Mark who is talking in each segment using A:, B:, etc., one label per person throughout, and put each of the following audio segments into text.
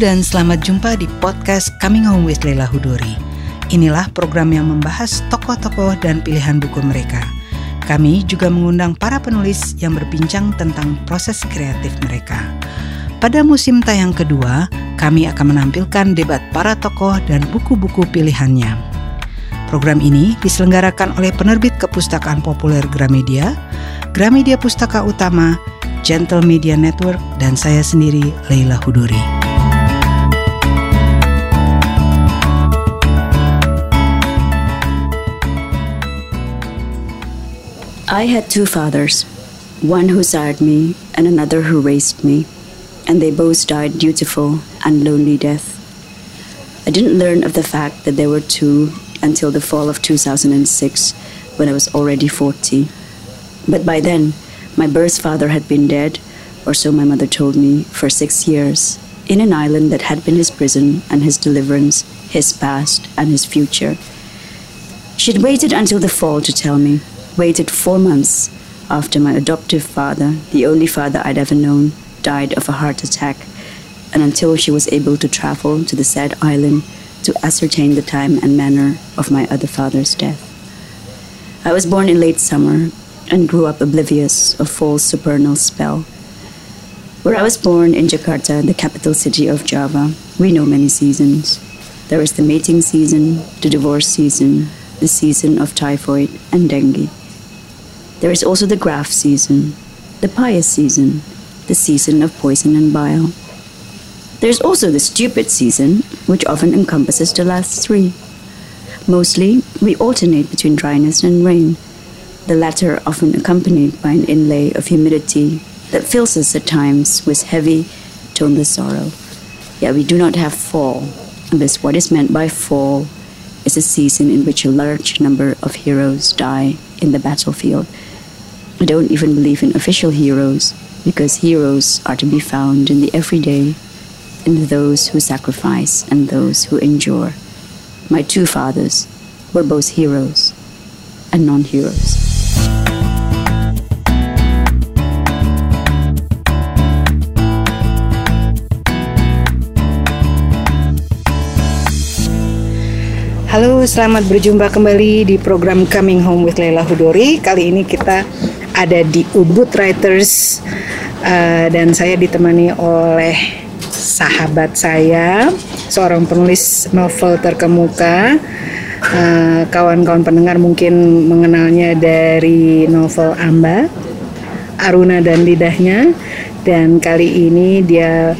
A: dan selamat jumpa di podcast Coming Home with Leila Hudori. Inilah program yang membahas tokoh-tokoh dan pilihan buku mereka. Kami juga mengundang para penulis yang berbincang tentang proses kreatif mereka. Pada musim tayang kedua, kami akan menampilkan debat para tokoh dan buku-buku pilihannya. Program ini diselenggarakan oleh penerbit kepustakaan populer Gramedia, Gramedia Pustaka Utama, Gentle Media Network, dan saya sendiri, Leila Hudori.
B: I had two fathers, one who sired me and another who raised me, and they both died dutiful and lonely death. I didn't learn of the fact that there were two until the fall of 2006, when I was already 40. But by then, my birth father had been dead, or so my mother told me, for six years, in an island that had been his prison and his deliverance, his past and his future. She'd waited until the fall to tell me, waited four months after my adoptive father, the only father I'd ever known, died of a heart attack, and until she was able to travel to the said island to ascertain the time and manner of my other father's death. I was born in late summer and grew up oblivious of false supernal spell. Where I was born in Jakarta, the capital city of Java, we know many seasons. There is the mating season, the divorce season, the season of typhoid and dengue. There is also the graft season, the pious season, the season of poison and bile. There's also the stupid season, which often encompasses the last three. Mostly, we alternate between dryness and rain, the latter often accompanied by an inlay of humidity that fills us at times with heavy, toneless sorrow. Yet we do not have fall, unless what is meant by fall is a season in which a large number of heroes die in the battlefield I don't even believe in official heroes because heroes are to be found in the everyday, in those who sacrifice and those who endure. My two fathers were both heroes and non heroes.
A: Halo, selamat berjumpa kembali di program Coming Home with Leila Hudori. Kali ini kita ada di Ubud Writers uh, dan saya ditemani oleh sahabat saya seorang penulis novel terkemuka kawan eh, kawan-kawan pendengar mungkin mengenalnya dari novel Amba Aruna dan Lidahnya dan kali ini dia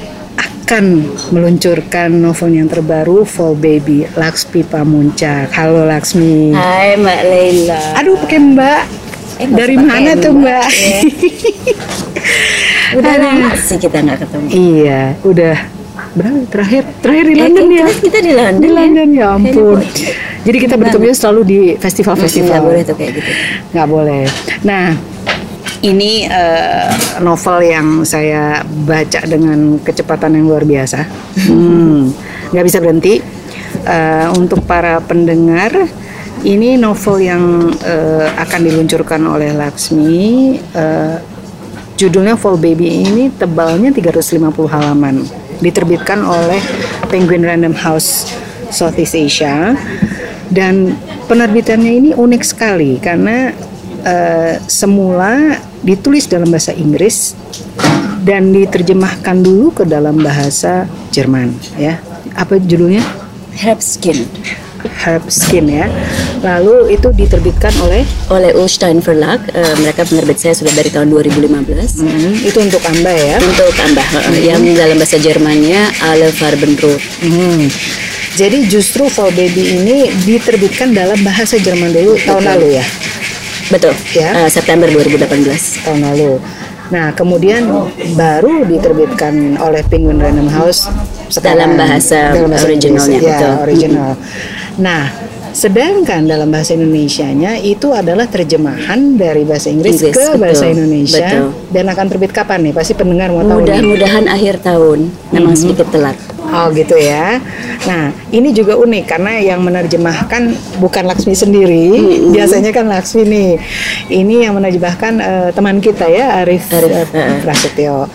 A: akan meluncurkan novel yang terbaru Fall Baby Laksmi Pamuncak. Halo Laksmi.
B: Hai Mbak Leila.
A: Aduh pakai Mbak eh, dari mana tuh mbak?
B: Ya. udah lama sih kita nggak ketemu.
A: Iya, udah berapa terakhir terakhir di eh, London ya?
B: Kita di London.
A: Di London ya, ya ampun. Jadi kita bertemu selalu di festival-festival.
B: Nggak boleh tuh kayak gitu.
A: Nggak boleh. Nah, ini uh, novel yang saya baca dengan kecepatan yang luar biasa. Hmm, nggak bisa berhenti. Uh, untuk para pendengar ini novel yang uh, akan diluncurkan oleh Laksmi. Uh, judulnya Fall Baby ini tebalnya 350 halaman. Diterbitkan oleh Penguin Random House Southeast Asia. Dan penerbitannya ini unik sekali karena uh, semula ditulis dalam bahasa Inggris dan diterjemahkan dulu ke dalam bahasa Jerman ya. Apa judulnya?
B: Herbskin.
A: Herb Skin ya. Lalu itu diterbitkan oleh
B: oleh Ulstein Verlag. Uh, mereka penerbit saya sudah dari tahun 2015.
A: Mm-hmm. Itu untuk Anda ya?
B: Untuk Anda. Mm-hmm. Yang dalam bahasa Jermannya Alle Farbenrot.
A: Mm-hmm. Jadi justru Fall Baby ini diterbitkan dalam bahasa Jerman dulu Betul. tahun lalu ya?
B: Betul. Ya. Uh, September 2018.
A: Tahun lalu. Nah, kemudian baru diterbitkan oleh Penguin Random House
B: dalam bahasa, dalam bahasa originalnya.
A: Ya, betul. original. Nah, sedangkan dalam bahasa Indonesia-nya itu adalah terjemahan dari bahasa Inggris, Inggris ke betul, bahasa Indonesia betul. dan akan terbit kapan nih? Pasti pendengar mau tahu.
B: Mudah-mudahan akhir tahun. Memang hmm. sedikit telat.
A: Oh gitu ya. Nah ini juga unik karena yang menerjemahkan bukan Laksmi sendiri. Mm-hmm. Biasanya kan Laksmi nih. Ini yang menerjemahkan uh, teman kita ya Arif, Arif uh, Prasetyo.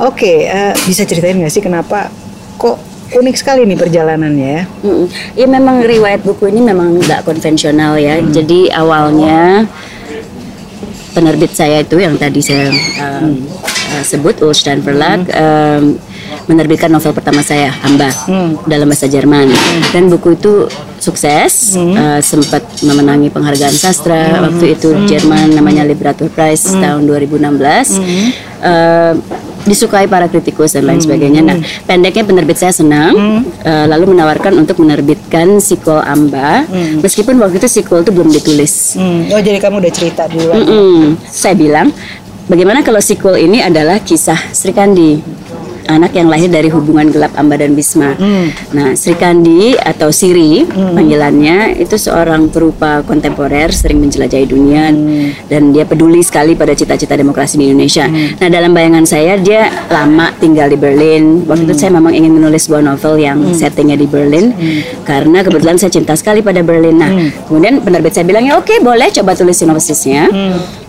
A: Oke, okay, uh, bisa ceritain nggak sih kenapa kok unik sekali nih perjalanannya ya.
C: Mm-mm. Ya memang riwayat buku ini memang nggak konvensional ya. Jadi awalnya penerbit saya itu yang tadi saya um, uh, sebut Ulstein Verlag um, menerbitkan novel pertama saya Amba dalam bahasa Jerman. Dan buku itu sukses uh, sempat memenangi penghargaan sastra waktu itu Jerman namanya Literatur Prize tahun 2016 Uh, disukai para kritikus dan lain sebagainya. Nah, pendeknya penerbit saya senang, uh, lalu menawarkan untuk menerbitkan sequel Amba, meskipun waktu itu sequel itu belum ditulis.
A: Hmm. Oh jadi kamu udah cerita duluan.
C: Mm-mm. Saya bilang, bagaimana kalau sequel ini adalah kisah Sri Kandi, anak yang lahir dari hubungan gelap Amba dan Bisma. Nah, Sri Kandi atau Siri panggilannya itu seorang perupa kontemporer, sering menjelajahi dunia dan dia peduli sekali pada cita-cita demokrasi di Indonesia. Nah, dalam bayangan saya dia lama tinggal di Berlin. Waktu itu saya memang ingin menulis sebuah novel yang settingnya di Berlin karena kebetulan saya cinta sekali pada Berlin. Nah, kemudian penerbit saya bilang ya oke boleh coba tulis sinopsisnya.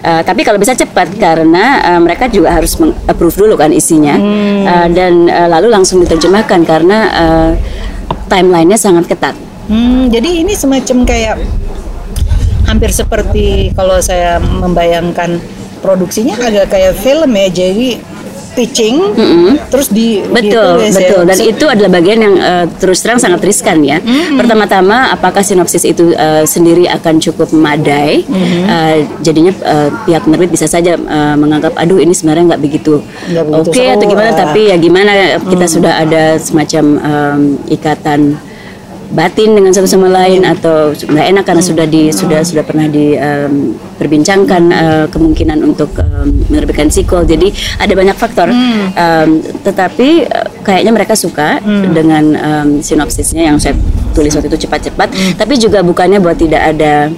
C: Uh, tapi kalau bisa cepat karena uh, mereka juga harus approve dulu kan isinya. Uh, dan uh, lalu langsung diterjemahkan karena uh, timelinenya sangat ketat.
A: Hmm, jadi ini semacam kayak hampir seperti kalau saya membayangkan produksinya agak kayak film ya. Jadi pitching terus di
C: Betul,
A: ditulis ya.
C: betul. Dan
A: Se-
C: itu adalah bagian yang eh, terus terang sangat riskan ya. Pertama-tama, apakah sinopsis itu eh, sendiri akan cukup memadai? Eh, jadinya eh, pihak penerbit bisa saja eh, menganggap, aduh ini sebenarnya nggak begitu oke atau
A: seru,
C: gimana. Tapi ya gimana kita sudah ada semacam em, ikatan batin dengan satu sama lain atau nggak enak karena sudah di sudah sudah pernah diperbincangkan kemungkinan untuk em, menerbitkan sequel. Jadi ada banyak faktor. Em, tetapi eh, kayaknya mereka suka dengan em, sinopsisnya yang saya tulis waktu itu cepat-cepat. Tapi juga bukannya buat tidak ada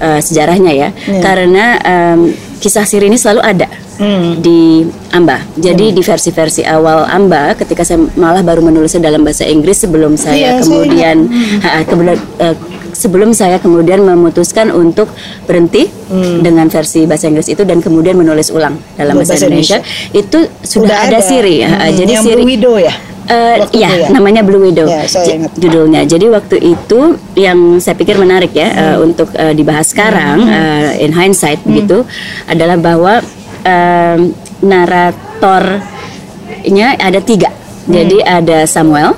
C: eh, sejarahnya ya. Karena em, kisah siri ini selalu ada di Amba. Jadi di versi-versi awal Amba, ketika saya malah baru menulisnya dalam bahasa Inggris sebelum saya
A: saya
C: kemudian Ha, kemudian, eh, sebelum saya kemudian memutuskan untuk berhenti dengan versi bahasa Inggris itu dan kemudian menulis ulang dalam bahasa,
A: Bahasa
C: Indonesia, itu sudah, ada, siri. Ha,
A: Hmm,
C: jadi
A: yang
C: siri
A: Widow ya.
C: Iya,
A: itu ya?
C: namanya Blue Widow
A: Ya, saya
C: J-
A: ingat.
C: judulnya. Jadi waktu itu yang saya pikir menarik ya eh, untuk eh, dibahas sekarang eh, in hindsight begitu adalah bahwa em, naratornya ada tiga. Jadi ada Samuel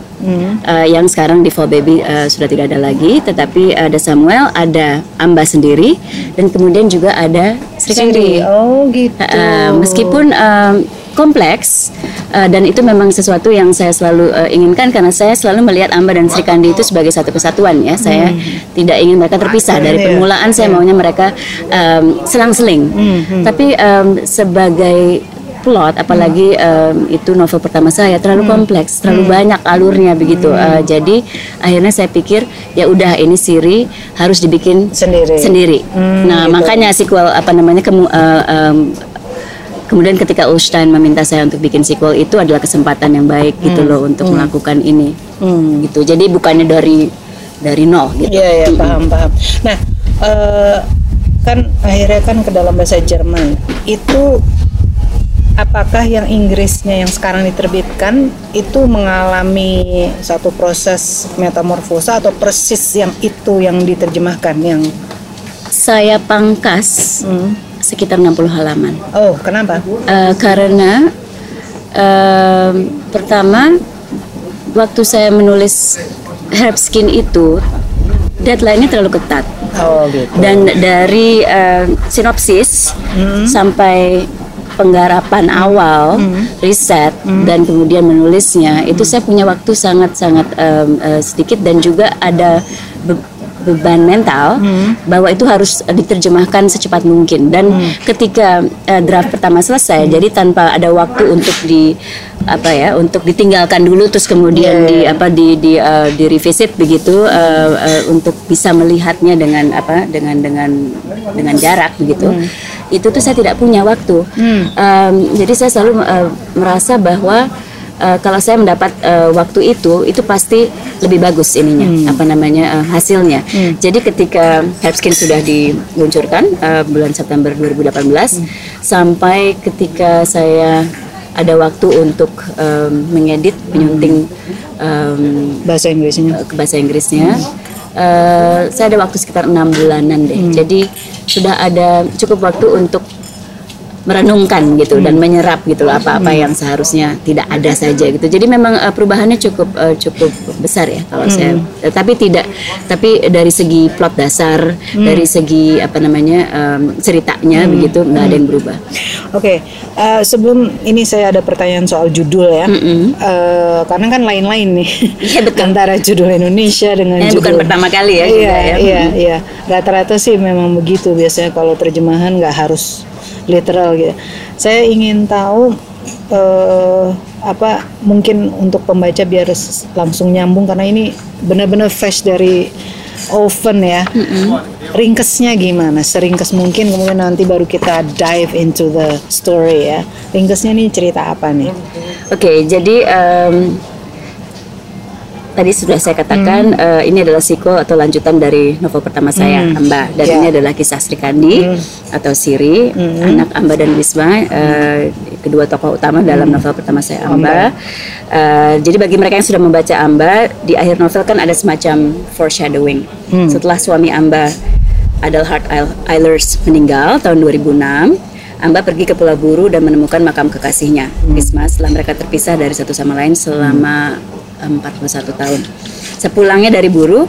C: eh, yang sekarang di For Baby eh, sudah tidak ada lagi, tetapi ada Samuel, ada Amba sendiri, dan kemudian juga ada Sri Kandi.
A: Oh gitu.
C: Uh, meskipun um, kompleks uh, dan itu memang sesuatu yang saya selalu uh, inginkan karena saya selalu melihat Amba dan Sri Kandi itu sebagai satu kesatuan ya. Saya tidak ingin mereka terpisah dari permulaan saya maunya mereka um, selang-seling. Tapi um, sebagai plot apalagi um, itu novel pertama saya terlalu kompleks, terlalu banyak alurnya begitu. Uh, jadi akhirnya saya pikir ya udah ini Siri harus dibikin
A: Sendiri.
C: sendiri. nah,
A: gitu.
C: makanya sequel apa namanya kemu, uh, um, kemudian ketika Ulstein meminta saya untuk bikin sequel itu adalah kesempatan yang baik gitu loh untuk melakukan ini. Gitu. Jadi bukannya dari dari nol gitu.
A: Iya ya paham paham. Nah eh, kan akhirnya kan ke dalam bahasa Jerman itu apakah yang Inggrisnya yang sekarang diterbitkan itu mengalami satu proses metamorfosa atau persis yang itu yang diterjemahkan yang
C: Saya pangkas
A: Hmm.
C: Sekitar 60 halaman.
A: oh kenapa?
C: Eh, karena em, pertama waktu saya menulis Herb Skin itu deadline-nya terlalu ketat.
A: Oh gitu.
C: dan dari eh, sinopsis sampai penggarapan awal riset dan kemudian menulisnya itu saya punya waktu sangat sangat em, eh, sedikit dan juga ada be- beban mental bahwa itu harus diterjemahkan secepat mungkin. Dan ketika eh, draft pertama selesai jadi tanpa ada waktu untuk di apa ya untuk ditinggalkan dulu terus kemudian di apa di di eh, di revisit begitu eh, eh, untuk bisa melihatnya dengan apa dengan dengan dengan jarak begitu itu tuh saya tidak punya waktu. Em, jadi saya selalu eh, merasa bahwa eh, kalau saya mendapat eh, waktu itu itu pasti lebih bagus ininya apa namanya eh, hasilnya jadi ketika Herbskin sudah diluncurkan eh, bulan September 2018 sampai ketika saya ada waktu untuk um, mengedit, menyunting um,
A: bahasa Inggrisnya.
C: ke bahasa Inggrisnya. Uh, saya ada waktu sekitar enam bulanan deh. Jadi sudah ada cukup waktu untuk merenungkan gitu dan menyerap gitu loh apa-apa yang seharusnya tidak ada saja gitu. Jadi memang uh, perubahannya cukup uh, cukup besar ya kalau saya. uh, tapi tidak tapi dari segi plot dasar, dari segi apa namanya um, ceritanya begitu nggak ada yang berubah.
A: Oke, eh, sebelum ini saya ada pertanyaan soal judul ya, Eh, karena kan lain-lain nih
C: Iya, betul.
A: antara judul Indonesia dengan
C: Eh,
A: judul
C: bukan pertama kali ya juga
A: Iya,
C: ya.
A: iya, iya. Rata-rata sih memang begitu biasanya kalau terjemahan nggak harus literal gitu. Saya ingin tahu eh, apa mungkin untuk pembaca biar langsung nyambung karena ini benar-benar fresh dari oven ya. Ringkesnya gimana? Seringkes mungkin kemudian nanti baru kita dive into the story ya. Ringkesnya nih cerita apa nih?
C: Oke, jadi em, tadi sudah saya katakan eh, ini adalah sequel atau lanjutan dari novel pertama saya, Amba. Dan
A: Ya.
C: ini adalah kisah Sri Kandi atau Siri, anak Amba dan Wisma, eh, kedua tokoh utama dalam novel pertama saya, Amba. Eh, jadi bagi mereka yang sudah membaca Amba, di akhir novel kan ada semacam foreshadowing. Setelah suami Amba, Adelhard Eil- Eilers meninggal tahun 2006. Amba pergi ke Pulau Buru dan menemukan makam kekasihnya, Wisma, setelah mereka terpisah dari satu sama lain selama 41 tahun. Sepulangnya dari Buru,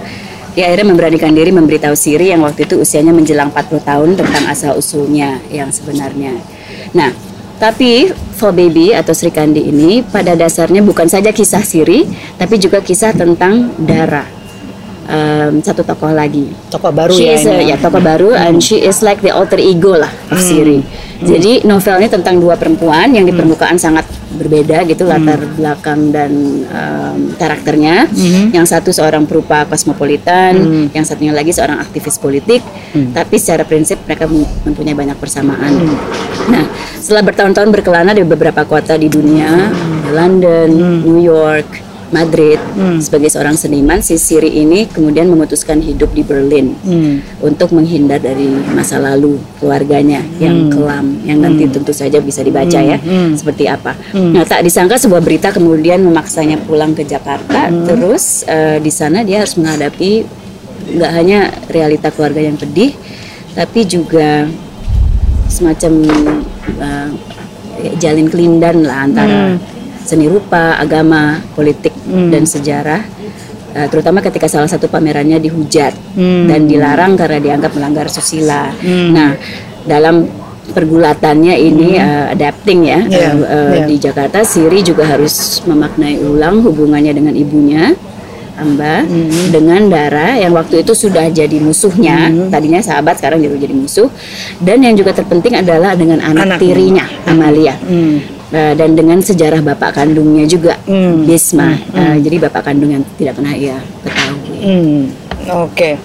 C: dia akhirnya memberanikan diri memberitahu Siri yang waktu itu usianya menjelang 40 tahun tentang asal-usulnya yang sebenarnya. Nah, tapi For Baby atau Sri Kandi ini pada dasarnya bukan saja kisah Siri, tapi juga kisah tentang Dara. Em, satu tokoh lagi.
A: Tokoh baru
C: she
A: ya
C: is a,
A: ini.
C: ya. tokoh baru and she is like the alter ego lah of Siri. Jadi novelnya tentang dua perempuan yang di permukaan sangat berbeda gitu latar belakang dan um, karakternya. Yang satu seorang perupa kosmopolitan, yang satunya lagi seorang aktivis politik. Tapi secara prinsip mereka mem- mempunyai banyak persamaan. Nah, setelah bertahun-tahun berkelana di beberapa kota di dunia, di London, New York, Madrid sebagai seorang seniman si Siri ini kemudian memutuskan hidup di Berlin untuk menghindar dari masa lalu keluarganya yang kelam yang nanti tentu saja bisa dibaca ya seperti apa. Nah tak disangka sebuah berita kemudian memaksanya pulang ke Jakarta. Terus eh, di sana dia harus menghadapi nggak hanya realita keluarga yang pedih tapi juga semacam eh, jalin kelindan lah antara seni rupa, agama, politik dan sejarah. Eh, terutama ketika salah satu pamerannya dihujat dan dilarang karena dianggap melanggar susila. Nah, dalam pergulatannya ini eh, adapting ya eh, eh,
A: iya.
C: di Jakarta, Siri juga harus memaknai ulang hubungannya dengan ibunya. Amba dengan Dara yang waktu itu sudah jadi musuhnya, tadinya sahabat sekarang jadi jadi musuh. Dan yang juga terpenting adalah dengan anak,
A: Anak.
C: tirinya Amalia.
A: Hmm.
C: Uh, dan dengan sejarah bapak kandungnya juga
A: Hmm.
C: Bisma. Uh, jadi bapak kandung yang tidak pernah ia ketahui.
A: Hmm, Oke,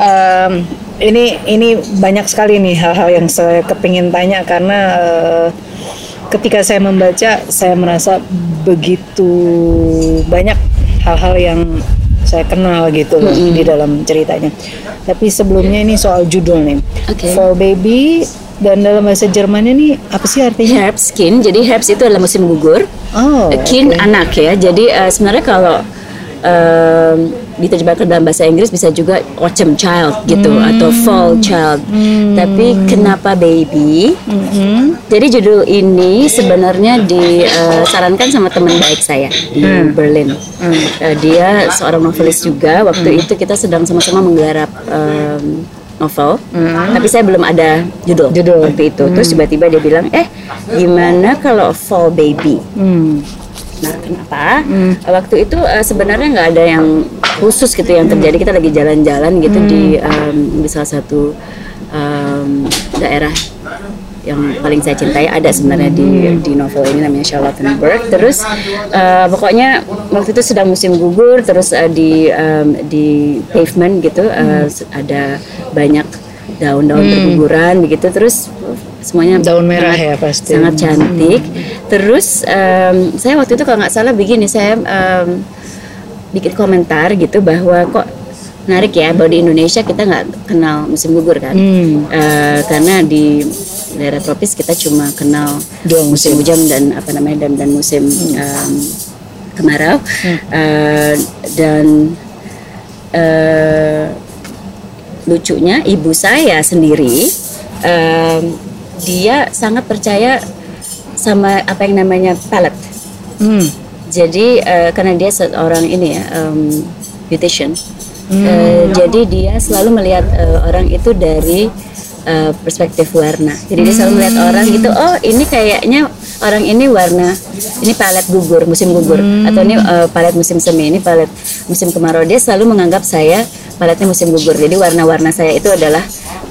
A: Em, ini ini banyak sekali nih hal-hal yang saya kepingin tanya karena eh, ketika saya membaca saya merasa begitu banyak hal-hal yang saya kenal gitu loh di dalam ceritanya. Tapi sebelumnya ini soal judul nih,
C: Oke.
A: For Baby dan dalam bahasa Jermannya nih apa sih artinya?
C: Herbstkin, jadi herbst itu adalah musim gugur.
A: Oh,
C: Kin
A: oke.
C: anak ya. Jadi uh, sebenarnya kalau um, diterjemahkan dalam bahasa Inggris bisa juga autumn child gitu
A: Hmm.
C: atau fall child. Tapi kenapa baby?
A: Hmm.
C: Jadi judul ini sebenarnya disarankan sama teman baik saya di
A: Hmm.
C: Berlin. Uh, dia seorang novelis juga. Waktu itu kita sedang sama-sama menggarap um, novel, tapi saya belum ada judul,
A: Hmm. Judul.
C: waktu itu. Terus tiba-tiba dia bilang, eh gimana kalau Fall Baby?
A: Hmm.
C: Nah, kenapa? Waktu itu eh, sebenarnya nggak ada yang khusus gitu yang terjadi. Kita lagi jalan-jalan gitu di em, di salah satu em, daerah yang paling saya cintai ada sebenarnya di di novel ini namanya Charlottenburg. Terus eh, pokoknya waktu itu sedang musim gugur, terus eh, di em, di pavement gitu eh, ada banyak daun-daun berguguran begitu terus semuanya
A: Daun merah
C: sangat-
A: ya pasti.
C: sangat cantik. Terus em, saya waktu itu kalau nggak salah begini saya em, bikin komentar gitu bahwa kok menarik ya bahwa di Indonesia kita nggak kenal musim gugur kan
A: Hmm.
C: Eh, karena di daerah tropis kita cuma kenal
A: Dua
C: musim hujan dan apa namanya dan dan musim um, kemarau. Uh, dan uh, lucunya ibu saya sendiri um, dia sangat percaya sama apa yang namanya palette
A: Hmm.
C: jadi eh, karena dia seorang ini ya um, beautician, Eh, jadi dia selalu melihat eh, orang itu dari eh, perspektif warna. Jadi dia selalu melihat orang gitu, oh ini kayaknya orang ini warna, ini palet gugur musim gugur, atau ini eh, palet musim semi, ini palet musim kemarau. Dia selalu menganggap saya paletnya musim gugur. Jadi warna-warna saya itu adalah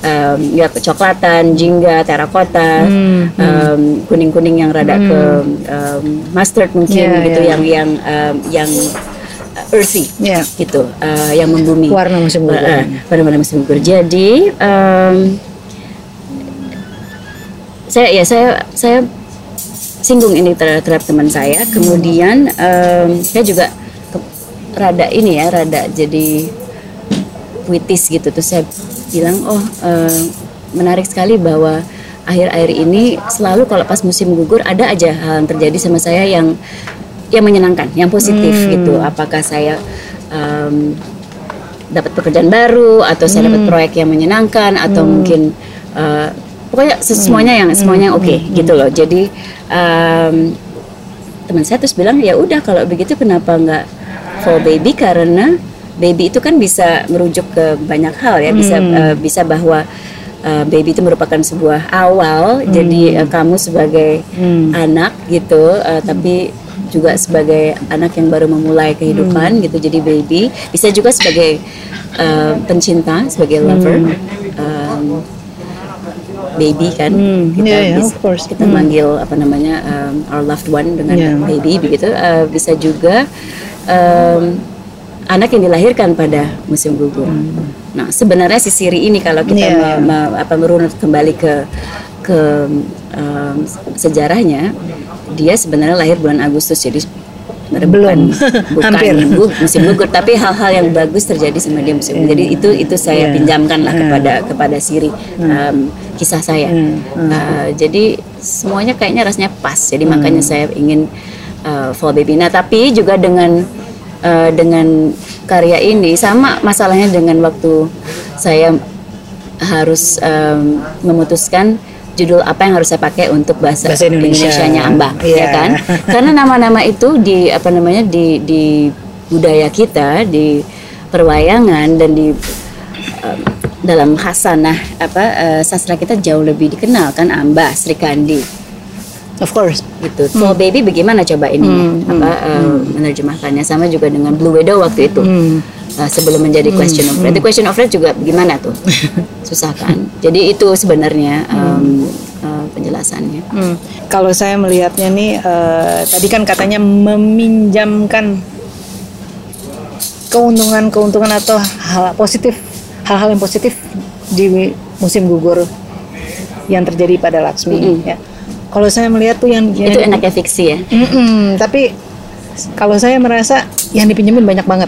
C: em, ya kecoklatan, jingga, terakota, em, kuning-kuning yang rada ke em, mustard mungkin
A: Yeah,
C: gitu
A: yeah.
C: yang yang em, yang uh, earthy
A: Ya.
C: gitu uh, yang membumi
A: Warna musim gugur.
C: Uh, uh, warna-warna musim gugur jadi em, saya ya saya saya singgung ini terhadap, terhadap teman saya. Kemudian em, saya juga ke- rada ini ya rada jadi puitis gitu. Terus saya bilang oh eh, menarik sekali bahwa akhir-akhir ini selalu kalau pas musim gugur ada aja hal yang terjadi sama saya yang yang menyenangkan yang positif gitu. Apakah saya em, dapat pekerjaan baru atau saya dapat proyek yang menyenangkan atau mungkin eh, pokoknya ses- semuanya yang semuanya oke gitu loh. Jadi em, teman saya terus bilang ya udah kalau begitu kenapa nggak for baby? Karena baby itu kan bisa merujuk ke banyak hal ya. Bisa eh, bisa bahwa eh, baby itu merupakan sebuah awal. Jadi eh, kamu sebagai anak gitu eh, tapi juga sebagai anak yang baru memulai kehidupan gitu. Jadi baby bisa juga sebagai eh, pencinta sebagai lover. Em, baby kan kita
A: yeah, yeah, of course.
C: kita manggil apa namanya um, our loved one dengan
A: Yeah.
C: baby begitu uh, bisa juga um, anak yang dilahirkan pada musim gugur. Nah sebenarnya si Siri ini kalau kita
A: Yeah,
C: me- me- apa merunut kembali ke ke um, sejarahnya dia sebenarnya lahir bulan Agustus jadi
A: Belum.
C: bukan,
A: Hampir.
C: gu- musim gugur tapi hal-hal yang bagus terjadi sama dia musim gugur. Jadi itu itu saya
A: Yeah.
C: pinjamkan lah kepada kepada Siri um, kisah saya. Uh, jadi semuanya kayaknya rasanya pas. Jadi makanya saya ingin uh, Fall Baby. Nah tapi juga dengan uh, dengan karya ini sama masalahnya dengan waktu saya harus um, memutuskan judul apa yang harus saya pakai untuk bahasa,
A: Bahasa Indonesia.
C: nya Amba,
A: Iya.
C: ya kan? Karena nama-nama itu di apa namanya di di budaya kita di perwayangan dan di um, dalam khasanah apa uh, sastra kita jauh lebih dikenal kan Amba, Sri Kandi
A: Of course.
C: gitu. For baby bagaimana coba ininya apa uh, menerjemahkannya sama juga dengan Blue Widow waktu itu. Uh, sebelum menjadi question of red. The question of red juga gimana tuh? Susah kan? Jadi itu sebenarnya um, uh, penjelasannya.
A: Hmm. Kalau saya melihatnya nih, eh, tadi kan katanya meminjamkan keuntungan-keuntungan atau hal positif, hal-hal yang positif di musim gugur yang terjadi pada Laksmi. Ya. Kalau saya melihat tuh yang, yang
C: Itu enaknya fiksi ya.
A: Mm-mm, tapi kalau saya merasa yang dipinjemin banyak banget.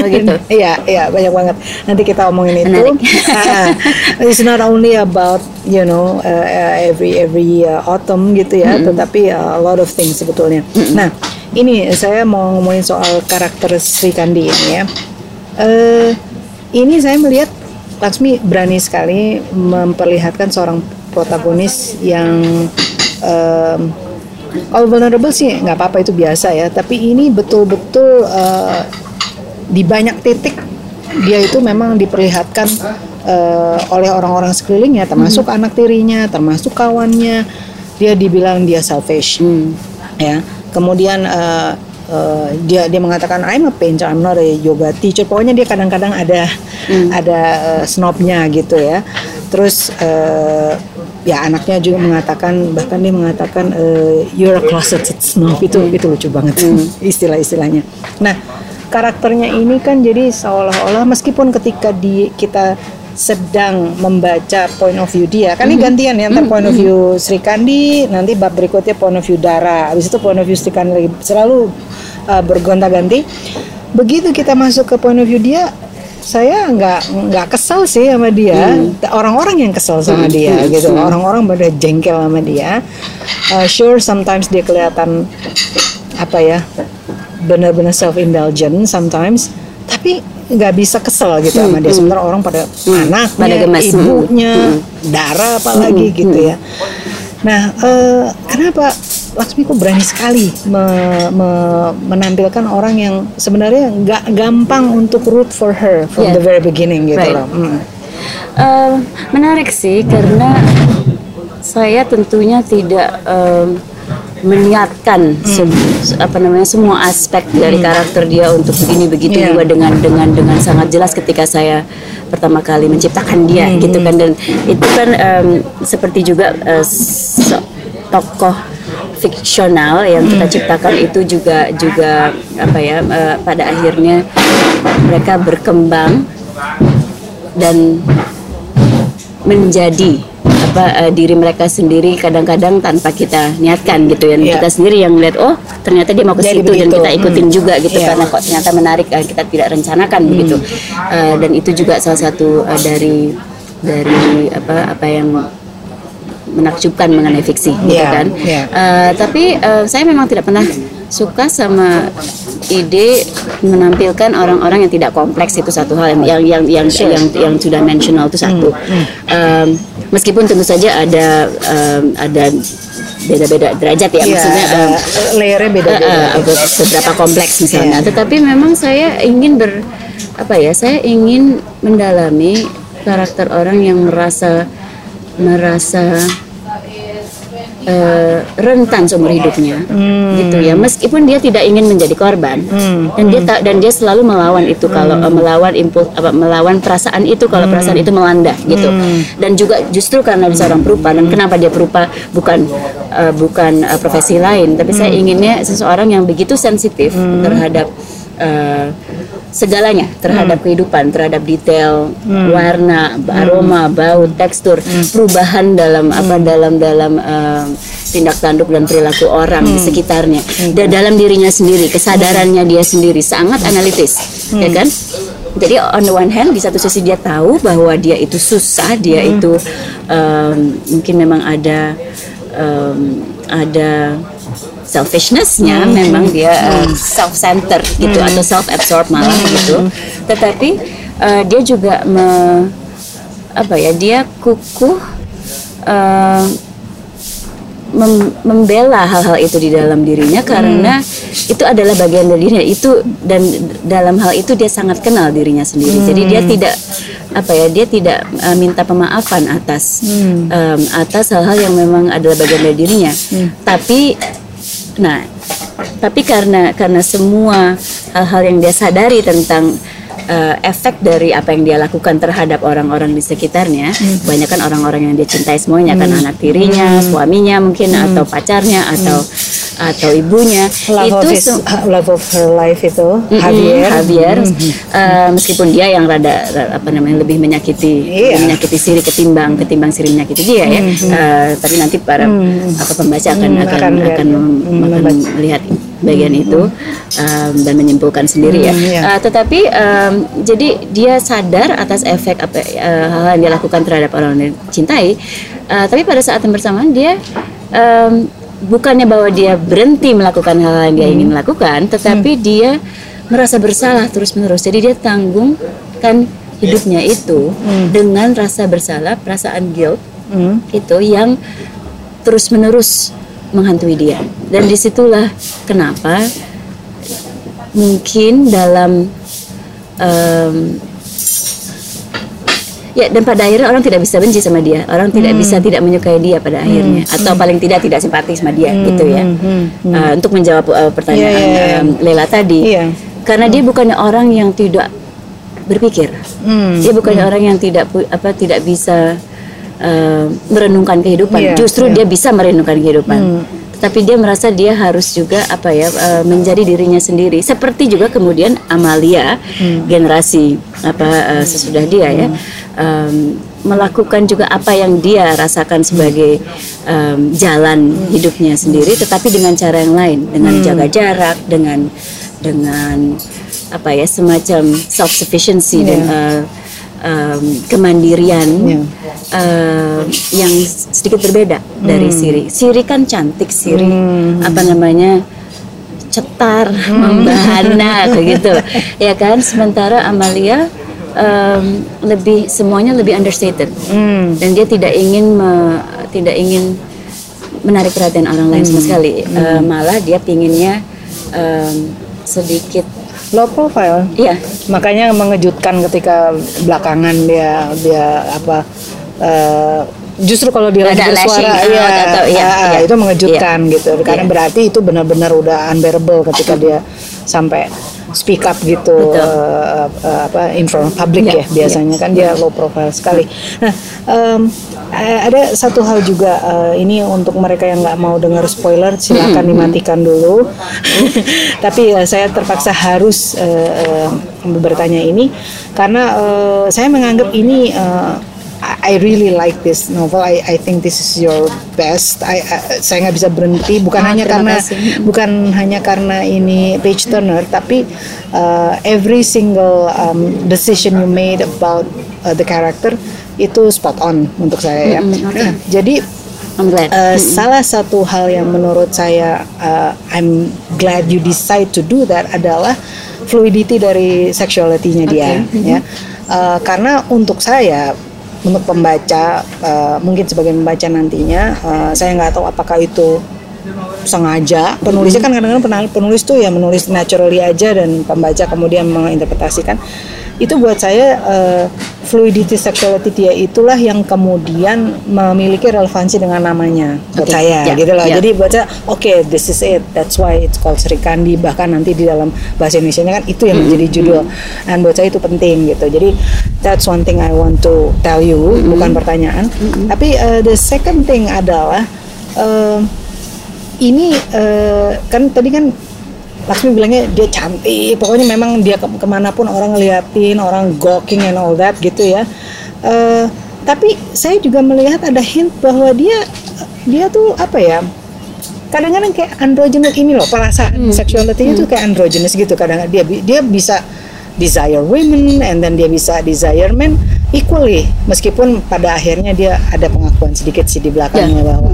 C: Oh, gitu?
A: Iya, iya banyak banget. Nanti kita omongin itu.
C: Menarik.
A: Ah, It's not only about you know uh, uh, every every uh, autumn gitu ya, tetapi uh, a lot of things sebetulnya. Nah, ini saya mau ngomongin soal karakter Sri Kandi ini ya. Eh, ini saya melihat Laksmi berani sekali memperlihatkan seorang protagonis yang em, kalau vulnerable sih nggak apa-apa itu biasa ya. Tapi ini betul-betul eh, di banyak titik dia itu memang diperlihatkan eh, oleh orang-orang sekelilingnya termasuk anak tirinya termasuk kawannya. Dia dibilang dia selfish ya. Kemudian eh, eh, dia dia mengatakan I'm a painter I'm not a yoga teacher. Pokoknya dia kadang-kadang ada ada eh, snobnya gitu ya. Terus eh, ya anaknya juga mengatakan bahkan dia mengatakan eh, you're a closeted snob. Itu itu lucu banget istilah-istilahnya. Nah karakternya ini kan jadi seolah-olah meskipun ketika di kita sedang membaca point of view dia. Kan ini gantian ya antar point of view Sri Kandi nanti bab berikutnya point of view Dara. Habis itu point of view Sri Kandi lagi selalu uh, bergonta-ganti. Begitu kita masuk ke point of view dia saya nggak nggak kesel sih sama dia. Orang-orang yang kesel sama dia gitu. Orang-orang pada jengkel sama dia. Uh, sure, sometimes dia kelihatan apa ya, benar-benar self indulgent sometimes. Tapi nggak bisa kesel gitu sama dia. Sementara orang pada anaknya,
C: Pada gemes.
A: ibunya, darah apalagi gitu ya. Nah, eh, kenapa Laksmi kok berani sekali me- me- menampilkan orang yang sebenarnya nggak gampang untuk root for her from
C: Yeah.
A: the very beginning gitu
C: Right.
A: loh. Mm.
C: Eh, menarik sih karena saya tentunya tidak em, meniatkan
A: Hmm.
C: se- apa namanya semua aspek dari karakter dia untuk begini begitu
A: Iya.
C: juga dengan dengan dengan sangat jelas ketika saya pertama kali menciptakan dia
A: Hmm.
C: gitu kan dan itu kan em, seperti juga so- tokoh fiksional yang kita
A: Hmm.
C: ciptakan itu juga juga apa ya eh, pada akhirnya mereka berkembang dan menjadi apa eh, diri mereka sendiri kadang-kadang tanpa kita niatkan gitu ya
A: Iya.
C: kita sendiri yang melihat oh ternyata dia mau ke situ dan kita ikutin
A: Hmm.
C: juga gitu
A: Iya.
C: karena kok ternyata menarik eh, kita tidak rencanakan begitu Eh, dan itu juga salah satu eh, dari dari apa apa yang menakjubkan mengenai fiksi gitu
A: Iya,
C: kan
A: iya.
C: Eh, tapi eh, saya memang tidak pernah suka sama ide menampilkan orang-orang yang tidak kompleks itu satu hal yang yang yang yang yang, yang sudah dimensional itu satu. Em, meskipun tentu saja ada em, ada beda-beda derajat ya
A: Iya,
C: maksudnya
A: eh, layernya beda-beda.
C: ada seberapa kompleks misalnya.
A: Iya.
C: Tetapi memang saya ingin ber apa ya? Saya ingin mendalami karakter orang yang merasa merasa eh, rentan seumur hidupnya, gitu ya. Meskipun dia tidak ingin menjadi korban, dan dia tak dan dia selalu melawan itu kalau eh, melawan impuls apa melawan perasaan itu kalau perasaan itu melanda, gitu. Dan juga justru karena dia seorang perupa dan kenapa dia perupa bukan eh, bukan eh, profesi lain, tapi saya inginnya seseorang yang begitu sensitif terhadap eh, segalanya terhadap kehidupan, terhadap detail, warna, aroma, bau, tekstur, perubahan dalam apa dalam dalam eh, tindak tanduk dan perilaku orang di sekitarnya, dan dalam dirinya sendiri, kesadarannya dia sendiri sangat analitis, ya kan? Jadi on the one hand di satu sisi dia tahu bahwa dia itu susah, dia itu em, mungkin memang ada em, ada selfishnessnya memang dia uh, self-centered gitu atau self-absorbed malah gitu. Tetapi uh, dia juga me, apa ya dia kukuh uh, mem- membela hal-hal itu di dalam dirinya karena itu adalah bagian dari dirinya. Itu dan dalam hal itu dia sangat kenal dirinya sendiri. Jadi dia tidak apa ya dia tidak uh, minta pemaafan atas um, atas hal-hal yang memang adalah bagian dari dirinya. Tapi nah tapi karena karena semua hal-hal yang dia sadari tentang uh, efek dari apa yang dia lakukan terhadap orang-orang di sekitarnya, banyak kan orang-orang yang dia cintai semuanya kan anak tirinya, suaminya mungkin atau pacarnya atau atau ibunya
A: love
C: itu
A: of his, love of her life itu
C: Mm-mm,
A: Javier.
C: Javier, eh, meskipun dia yang rada, ra- apa namanya lebih menyakiti
A: Iya.
C: lebih menyakiti Siri ketimbang ketimbang Siri menyakiti dia ya. Eh, tapi nanti para apa pembaca akan
A: Mm,
C: akan
A: akan
C: akan, mem-
A: Mm,
C: akan melihat bagian itu um, dan menyimpulkan sendiri ya.
A: Mm, iya.
C: Eh, tetapi um, jadi dia sadar atas efek apa eh, hal-hal yang dia lakukan terhadap orang yang cintai. Eh, tapi pada saat yang bersamaan dia um, bukannya bahwa dia berhenti melakukan hal-hal yang dia ingin lakukan, tetapi dia merasa bersalah terus-menerus. Jadi dia tanggungkan hidupnya itu dengan rasa bersalah, perasaan guilt
A: Hmm.
C: itu yang terus-menerus menghantui dia. Dan di situlah kenapa mungkin dalam em, ya dan pada akhirnya orang tidak bisa benci sama dia, orang tidak bisa tidak menyukai dia pada akhirnya, atau paling tidak tidak simpati sama dia gitu ya. Eh, untuk menjawab eh, pertanyaan
A: Iya, iya, iya.
C: em, Lela tadi,
A: Iya.
C: karena dia bukannya orang yang tidak berpikir,
A: Hmm.
C: dia bukannya orang yang tidak apa tidak bisa eh, merenungkan kehidupan.
A: Iya,
C: Justru
A: iya.
C: dia bisa merenungkan kehidupan. Tapi dia merasa dia harus juga apa ya menjadi dirinya sendiri. Seperti juga kemudian Amalia generasi apa sesudah dia ya em, melakukan juga apa yang dia rasakan sebagai em, jalan hidupnya sendiri, tetapi dengan cara yang lain, dengan jaga jarak, dengan dengan apa ya semacam self sufficiency dan
A: Yeah.
C: uh, um, kemandirian
A: Yeah.
C: uh, yang sedikit berbeda dari Siri. Siri kan cantik, Siri apa namanya cetar, membahana kayak gitu, ya kan. Sementara Amalia um, lebih semuanya lebih understated. Dan dia tidak ingin me- tidak ingin menarik perhatian orang lain sama sekali. Uh, malah dia pinginnya um, sedikit,
A: low profile.
C: Iya.
A: Makanya mengejutkan ketika belakangan dia dia apa eh, justru kalau dia lagi bersuara iya,
C: out atau- iya,
A: ah,
C: iya.
A: itu mengejutkan gitu. Karena
C: Iya.
A: berarti itu benar-benar udah unbearable ketika dia sampai speak up gitu
C: Betul.
A: eh, eh, apa in front of public
C: Iya,
A: ya biasanya kan dia low profile sekali. Nah eh, ada satu hal juga eh, ini untuk mereka yang nggak mau dengar spoiler silakan dimatikan dulu. Tapi eh, saya terpaksa harus eh, eh, bertanya ini karena eh, saya menganggap ini eh, I really like this novel. I I think this is your best. I, I- saya nggak bisa berhenti. Bukan
C: Ah,
A: hanya karena
C: kasih.
A: bukan hanya karena ini page turner, tapi uh, every single um, decision you made about uh, the character itu spot on untuk saya ya.
C: Mm-mm, oke.
A: Nah, jadi
C: I'm glad.
A: Uh, salah satu hal yang menurut saya uh, I'm glad you decide to do that adalah fluidity dari sexuality-nya dia ya. Uh, karena untuk saya untuk pembaca uh, mungkin sebagai pembaca nantinya uh, saya nggak tahu apakah itu sengaja. Penulisnya kan kadang-kadang penulis tuh ya menulis naturally aja dan pembaca kemudian menginterpretasikan itu buat saya uh, fluidity sexuality dia itulah yang kemudian memiliki relevansi dengan namanya. Buat saya
C: ya,
A: gitu loh.
C: ya.
A: jadi buat saya oke this is it. That's why it's called Sri Kandi bahkan nanti di dalam bahasa Indonesia kan itu yang menjadi judul. Dan buat saya itu penting gitu. Jadi that's one thing I want to tell you bukan pertanyaan. Tapi uh, the second thing adalah uh, ini eh, kan tadi kan Laksmi bilangnya dia cantik, pokoknya memang dia ke ke mana pun orang ngeliatin, orang gawking and all that gitu ya. Eh, tapi saya juga melihat ada hint bahwa dia dia tuh apa ya? Kadang-kadang kayak androgynous ini loh perasaan sexuality-nya tuh kayak androgynous gitu. Kadang dia dia bisa desire women and then dia bisa desire men equally meskipun pada akhirnya dia ada pengakuan sedikit sih di belakangnya bahwa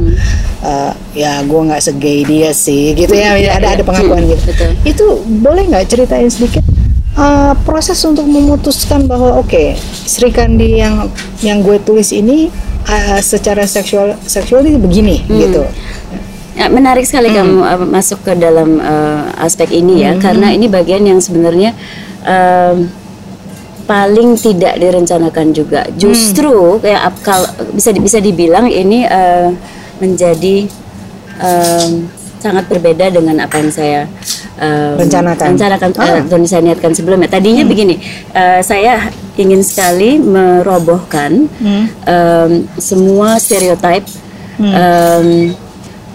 A: eh, ya gue nggak segay dia sih gitu ya.
C: Iya,
A: ada
C: iya.
A: ada pengakuan
C: Hmm,
A: gitu.
C: Betul.
A: itu boleh nggak ceritain sedikit eh, proses untuk memutuskan bahwa oke Sri Kandi yang yang gue tulis ini eh, secara seksual seksual ini begini gitu?
C: Ya, menarik sekali kamu uh, masuk ke dalam uh, aspek ini ya, karena ini bagian yang sebenarnya um, paling tidak direncanakan juga. Justru kayak ap- kal- bisa bisa dibilang ini uh, menjadi um, sangat berbeda dengan apa yang saya um,
A: Rencanakan.
C: rencanakan
A: Ah.
C: uh, saya niatkan sebelumnya. Tadinya begini, uh, saya ingin sekali merobohkan um, semua stereotip um,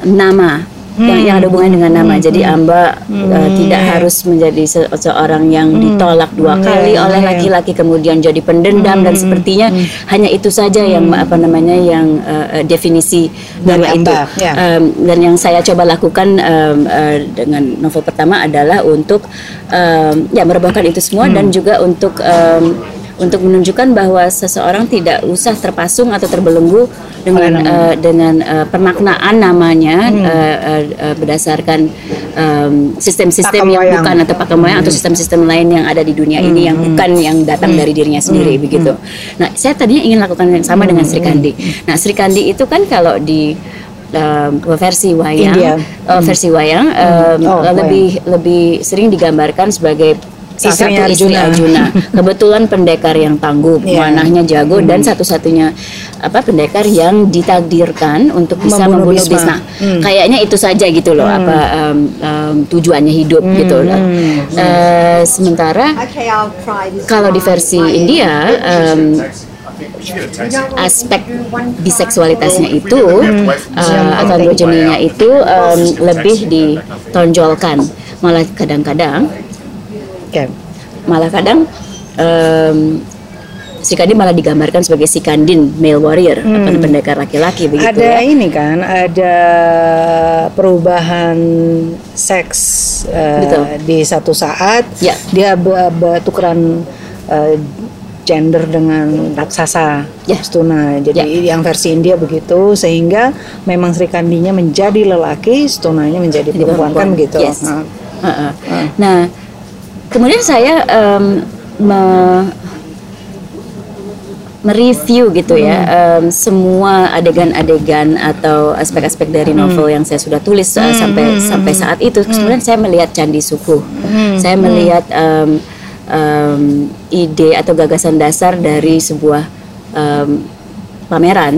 C: nama yang, yang ada hubungan dengan nama. Jadi Amba uh, tidak harus menjadi se- seorang yang ditolak dua kali
A: Iya,
C: oleh laki-laki kemudian jadi pendendam dan sepertinya hanya itu saja yang apa namanya yang uh, uh, definisi
A: Dari
C: nama itu.
A: Ya.
C: Um, dan yang saya coba lakukan um, uh, dengan novel pertama adalah untuk um, ya merobohkan itu semua dan juga untuk um, untuk menunjukkan bahwa seseorang tidak usah terpasung atau terbelenggu dengan uh, dengan uh, pemaknaan namanya uh, uh, uh, berdasarkan um, sistem-sistem
A: Pakem
C: yang
A: wayang.
C: bukan atau pakem wayang atau sistem-sistem lain yang ada di dunia ini yang bukan yang datang dari dirinya sendiri begitu. Nah, saya tadinya ingin lakukan yang sama dengan Sri Kandi. Nah, Sri Kandi itu kan kalau di um, versi wayang,
A: India.
C: uh, versi wayang um,
A: Oh,
C: lebih lebih sering digambarkan sebagai salah
A: Istrinya
C: satu istri
A: Arjuna.
C: Arjuna. Kebetulan pendekar yang tangguh,
A: Iya.
C: manahnya jago dan satu-satunya apa pendekar yang ditakdirkan untuk bisa
A: Membunuh
C: membunuh,
A: Bhisma.
C: Bhisma.
A: Hmm.
C: Kayaknya itu saja gitu loh apa um, um, tujuannya hidup gitu. Eh, sementara
D: Okay, I'll try this.
C: kalau di versi India um, aspek biseksualitasnya itu uh, atau androgeninya itu um, lebih ditonjolkan malah kadang-kadang
A: Oke.
C: malah kadang em, Sri Kandi malah digambarkan sebagai si Kandin male warrior, apa pendekar laki-laki begitu
A: ada
C: ya.
A: ini kan, ada perubahan seks
C: Betul.
A: di satu saat.
C: Ya.
A: Dia be- be- tukeran eh, gender dengan raksasa
C: Ya.
A: Stuna. Jadi yang versi India begitu sehingga memang Sri Kandinya menjadi lelaki, Stunanya menjadi
C: Jadi
A: perempuan, kan begitu.
C: Yes.
A: Nah,
C: Heeh. Nah, kemudian saya em, me- mereview gitu ya em, semua adegan-adegan atau aspek-aspek dari novel yang saya sudah tulis uh, sampai sampai saat itu. Kemudian saya melihat Candi Suku, saya melihat em, em, ide atau gagasan dasar dari sebuah em, pameran,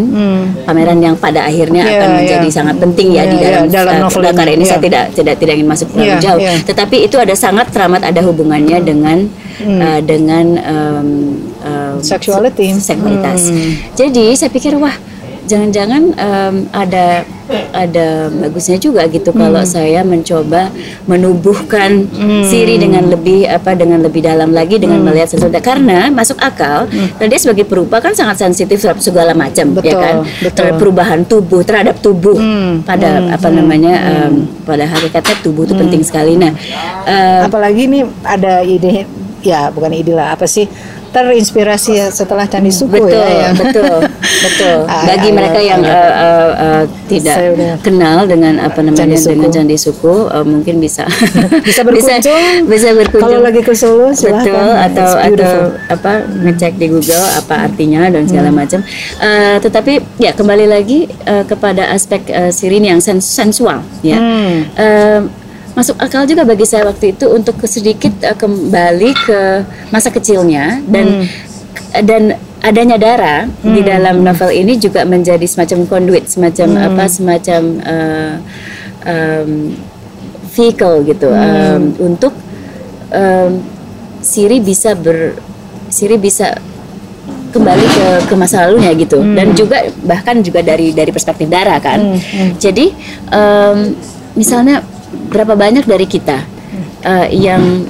C: pameran yang pada akhirnya
A: Iya,
C: akan
A: iya.
C: menjadi sangat penting ya
A: Iya,
C: di
A: iya,
C: dalam,
A: dalam
C: uh,
A: novel
C: karya
A: ini,
C: ini. Saya
A: iya.
C: tidak tidak tidak ingin masuk terlalu
A: Iya,
C: jauh,
A: iya.
C: tetapi itu ada sangat teramat ada hubungannya dengan uh, dengan um, um,
A: Sexuality.
C: seksualitas.
A: Hmm.
C: Jadi saya pikir wah jangan-jangan um, ada ada bagusnya juga gitu
A: Hmm.
C: kalau saya mencoba menubuhkan Siri dengan lebih apa dengan lebih dalam lagi dengan
A: Hmm.
C: melihat sesuatu. Karena masuk akal dan dia sebagai perupa kan sangat sensitif terhadap segala macam ya
A: Betul,
C: kan?
A: betul.
C: terhadap perubahan tubuh terhadap tubuh.
A: Hmm,
C: pada apa namanya um, pada hakikatnya tubuh itu penting sekali. Nah uh,
A: apalagi ini ada ide ya bukan ide lah apa sih terinspirasi setelah Candi Suku
C: betul
A: ya, ya.
C: betul betul
A: Ah,
C: bagi
A: ah,
C: mereka
A: ah,
C: yang
A: ah.
C: uh, uh, uh, tidak
A: Saya udah-
C: kenal dengan apa namanya
A: Candi Suku.
C: dengan candi suku uh, mungkin bisa
A: Bisa berkunjung.
C: bisa, berkunjung
A: Kalau lagi ke Solo silahkan.
C: betul atau atau apa ngecek di Google apa artinya dan segala
A: Hmm.
C: macam Uh, tetapi ya kembali lagi uh, kepada aspek uh, sirin yang sens- sensual ya
A: Hmm.
C: Uh, masuk akal juga bagi saya waktu itu untuk sedikit uh, kembali ke masa kecilnya dan dan adanya darah di dalam novel ini juga menjadi semacam conduit semacam apa semacam uh, um, vehicle gitu. Um, untuk um, Siri bisa ber Siri bisa kembali ke ke masa lalunya gitu. Dan juga bahkan juga dari dari perspektif darah kan. Jadi em, misalnya berapa banyak dari kita eh, yang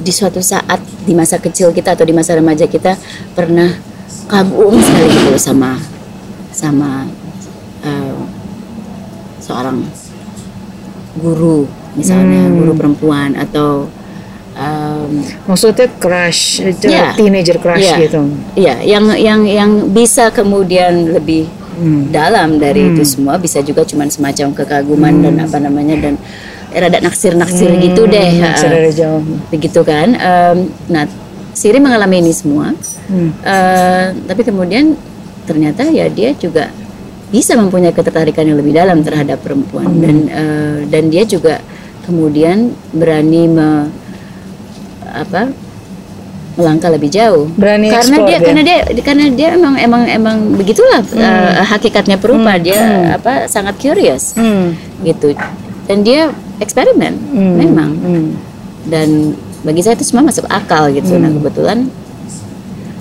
C: di suatu saat di masa kecil kita atau di masa remaja kita pernah kagum sekali gitu sama sama eh, seorang guru misalnya guru perempuan atau em,
A: Maksudnya crush, itu
C: Iya.
A: teenager crush
C: Iya.
A: gitu.
C: Iya, yang yang yang bisa kemudian lebih
A: Hmm.
C: dalam dari itu semua bisa juga cuman semacam kekaguman dan apa namanya dan rada naksir-naksir gitu deh.
A: Hmm, naksir dari jauh.
C: Begitu kan. Em, nah, Siri mengalami ini semua.
A: Hmm.
C: Eh, tapi kemudian ternyata ya dia juga bisa mempunyai ketertarikan yang lebih dalam terhadap perempuan
A: Hmm.
C: dan eh, dan dia juga kemudian berani me, apa melangkah lebih jauh
A: Berani
C: karena dia,
A: dia.
C: karena dia karena dia emang emang emang begitulah eh, hakikatnya perupa
A: Hmm,
C: dia apa sangat curious
A: Hmm.
C: gitu dan dia eksperimen
A: Hmm.
C: memang
A: Hmm.
C: dan bagi saya itu semua masuk akal gitu nah
A: Hmm.
C: kebetulan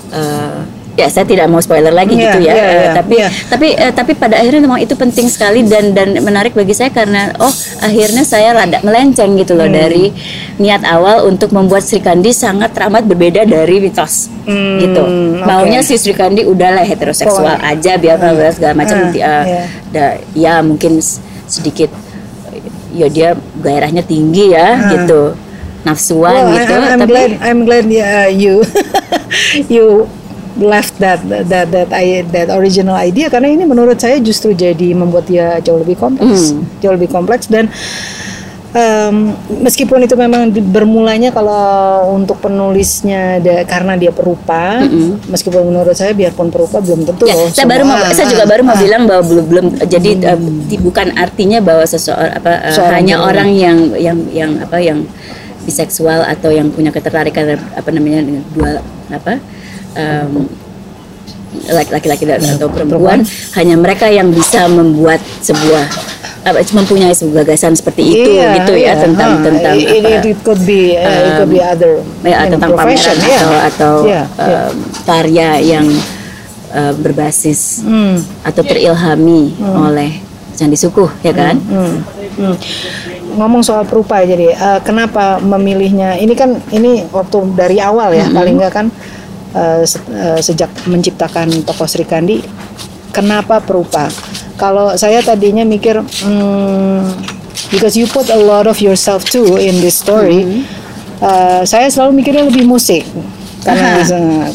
C: eh, ya saya tidak mau spoiler lagi
A: Iya,
C: gitu ya
A: iya,
C: eh,
A: iya,
C: tapi
A: iya.
C: tapi eh, tapi pada akhirnya memang itu penting sekali dan dan menarik bagi saya karena oh akhirnya saya rada melenceng gitu
A: Hmm.
C: loh dari niat awal untuk membuat Sri Kandi sangat teramat berbeda dari mitos
A: Hmm,
C: gitu
A: oke.
C: maunya si Sri Kandi udahlah heteroseksual
A: Oh.
C: aja biar biar segala macam
A: Ah,
C: eh,
A: iya.
C: da- ya mungkin sedikit ya dia gairahnya tinggi ya gitu nafsuan
A: Well, I-
C: gitu
A: I'm, I'm
C: tapi
A: glad I'm glad uh, you you left that that that I, that original idea. Karena ini menurut saya justru jadi membuat dia jauh lebih kompleks,
C: Hmm.
A: jauh lebih kompleks. Dan em, meskipun itu memang di- bermulanya kalau untuk penulisnya da- karena dia perupa, meskipun menurut saya biarpun perupa belum tentu
C: ya
A: loh
C: saya baru mau
A: semua-
C: saya juga baru mau
A: ah,
C: bilang bahwa belum belum jadi ti- bukan artinya bahwa seseorang apa
A: Seorang
C: hanya orang yang yang yang apa yang biseksual atau yang punya ketertarikan apa namanya dengan dua apa laki- laki-laki dan atau perempuan hanya mereka yang bisa membuat sebuah apa mempunyai sebuah gagasan seperti itu
A: Iya,
C: gitu ya
A: iya,
C: tentang
A: ah,
C: tentang
A: it,
C: apa,
A: it, it could be uh, it could be other
C: ya, tentang pameran
A: yeah.
C: atau atau
A: Yeah, yeah.
C: em, karya yang eh, berbasis
A: Hmm.
C: atau terilhami oleh Candi Sukuh ya kan?
A: Hmm, hmm. Ngomong soal perupa jadi eh, kenapa memilihnya? Ini kan ini waktu dari awal ya paling nggak kan uh, se- uh, sejak menciptakan tokoh Sri Kandi kenapa perupa? Kalau saya tadinya mikir hmm, because you put a lot of yourself too in this story uh, saya selalu mikirnya lebih musik. Karena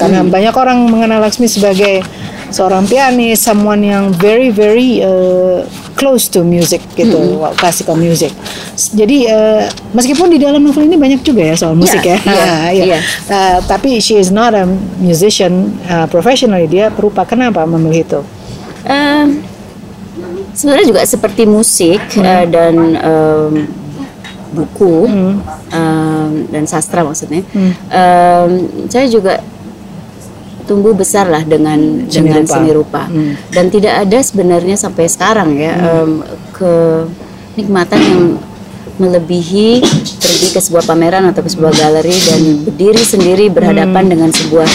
A: karena banyak orang mengenal Laksmi sebagai seorang pianis, someone yang very very uh, close to music gitu, wow, classical music. Jadi uh, meskipun di dalam novel ini banyak juga ya soal musik
C: Iya,
A: ya,
C: iya,
A: Ah, iya.
C: iya.
A: Uh, tapi she is not a musician uh, professionally. Dia perupa. Kenapa memilih itu?
C: Em, sebenarnya juga seperti musik eh, dan em, buku em, dan sastra maksudnya. Em, saya juga tumbuh besar lah dengan
A: Seni
C: dengan
A: rupa.
C: seni rupa. Dan tidak ada sebenarnya sampai sekarang ya em, kenikmatan yang melebihi pergi ke sebuah pameran atau ke sebuah galeri dan berdiri sendiri berhadapan dengan sebuah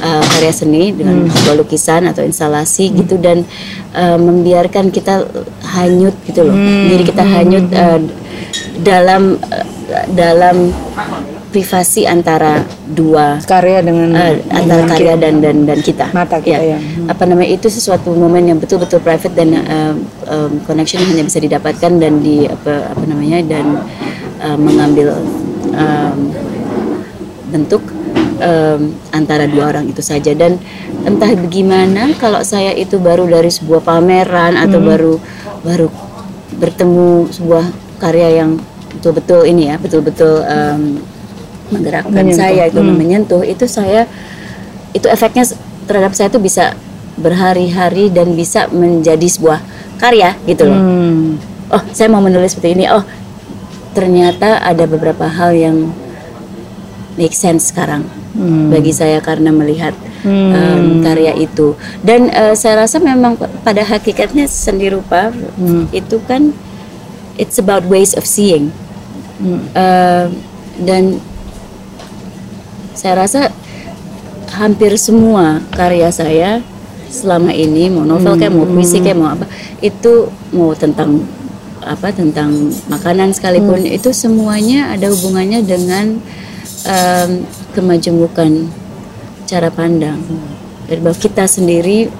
C: uh, karya seni dengan sebuah lukisan atau instalasi gitu dan uh, membiarkan kita hanyut gitu loh. Diri kita hanyut uh, dalam uh, dalam privasi antara dua
A: Karya dengan
C: uh, antara
A: dengan
C: karya
A: kita.
C: dan dan dan kita.
A: Mata kita, ya.
C: Apa namanya itu sesuatu momen yang betul-betul private dan um, um, connection hanya bisa didapatkan dan di apa apa namanya dan um, mengambil um, bentuk um, antara dua orang itu saja dan entah bagaimana kalau saya itu baru dari sebuah pameran atau
A: Hmm.
C: baru baru bertemu sebuah karya yang betul-betul ini ya betul-betul um, menggerakkan
A: Menyentuh.
C: saya itu
A: Hmm.
C: menyentuh itu saya itu efeknya terhadap saya itu bisa berhari-hari dan bisa menjadi sebuah karya gitu loh
A: Hmm.
C: oh saya mau menulis seperti ini oh ternyata ada beberapa hal yang make sense sekarang
A: Hmm.
C: bagi saya karena melihat um, karya itu dan uh, saya rasa memang pada hakikatnya seni rupa
A: Hmm.
C: itu kan it's about ways of seeing
A: Hmm.
C: Uh, dan saya rasa hampir semua karya saya selama ini mau novel kayak mau puisi kayak mau apa itu mau tentang apa tentang makanan sekalipun itu semuanya ada hubungannya dengan em, kemajemukan cara pandang. Dan bahwa kita sendiri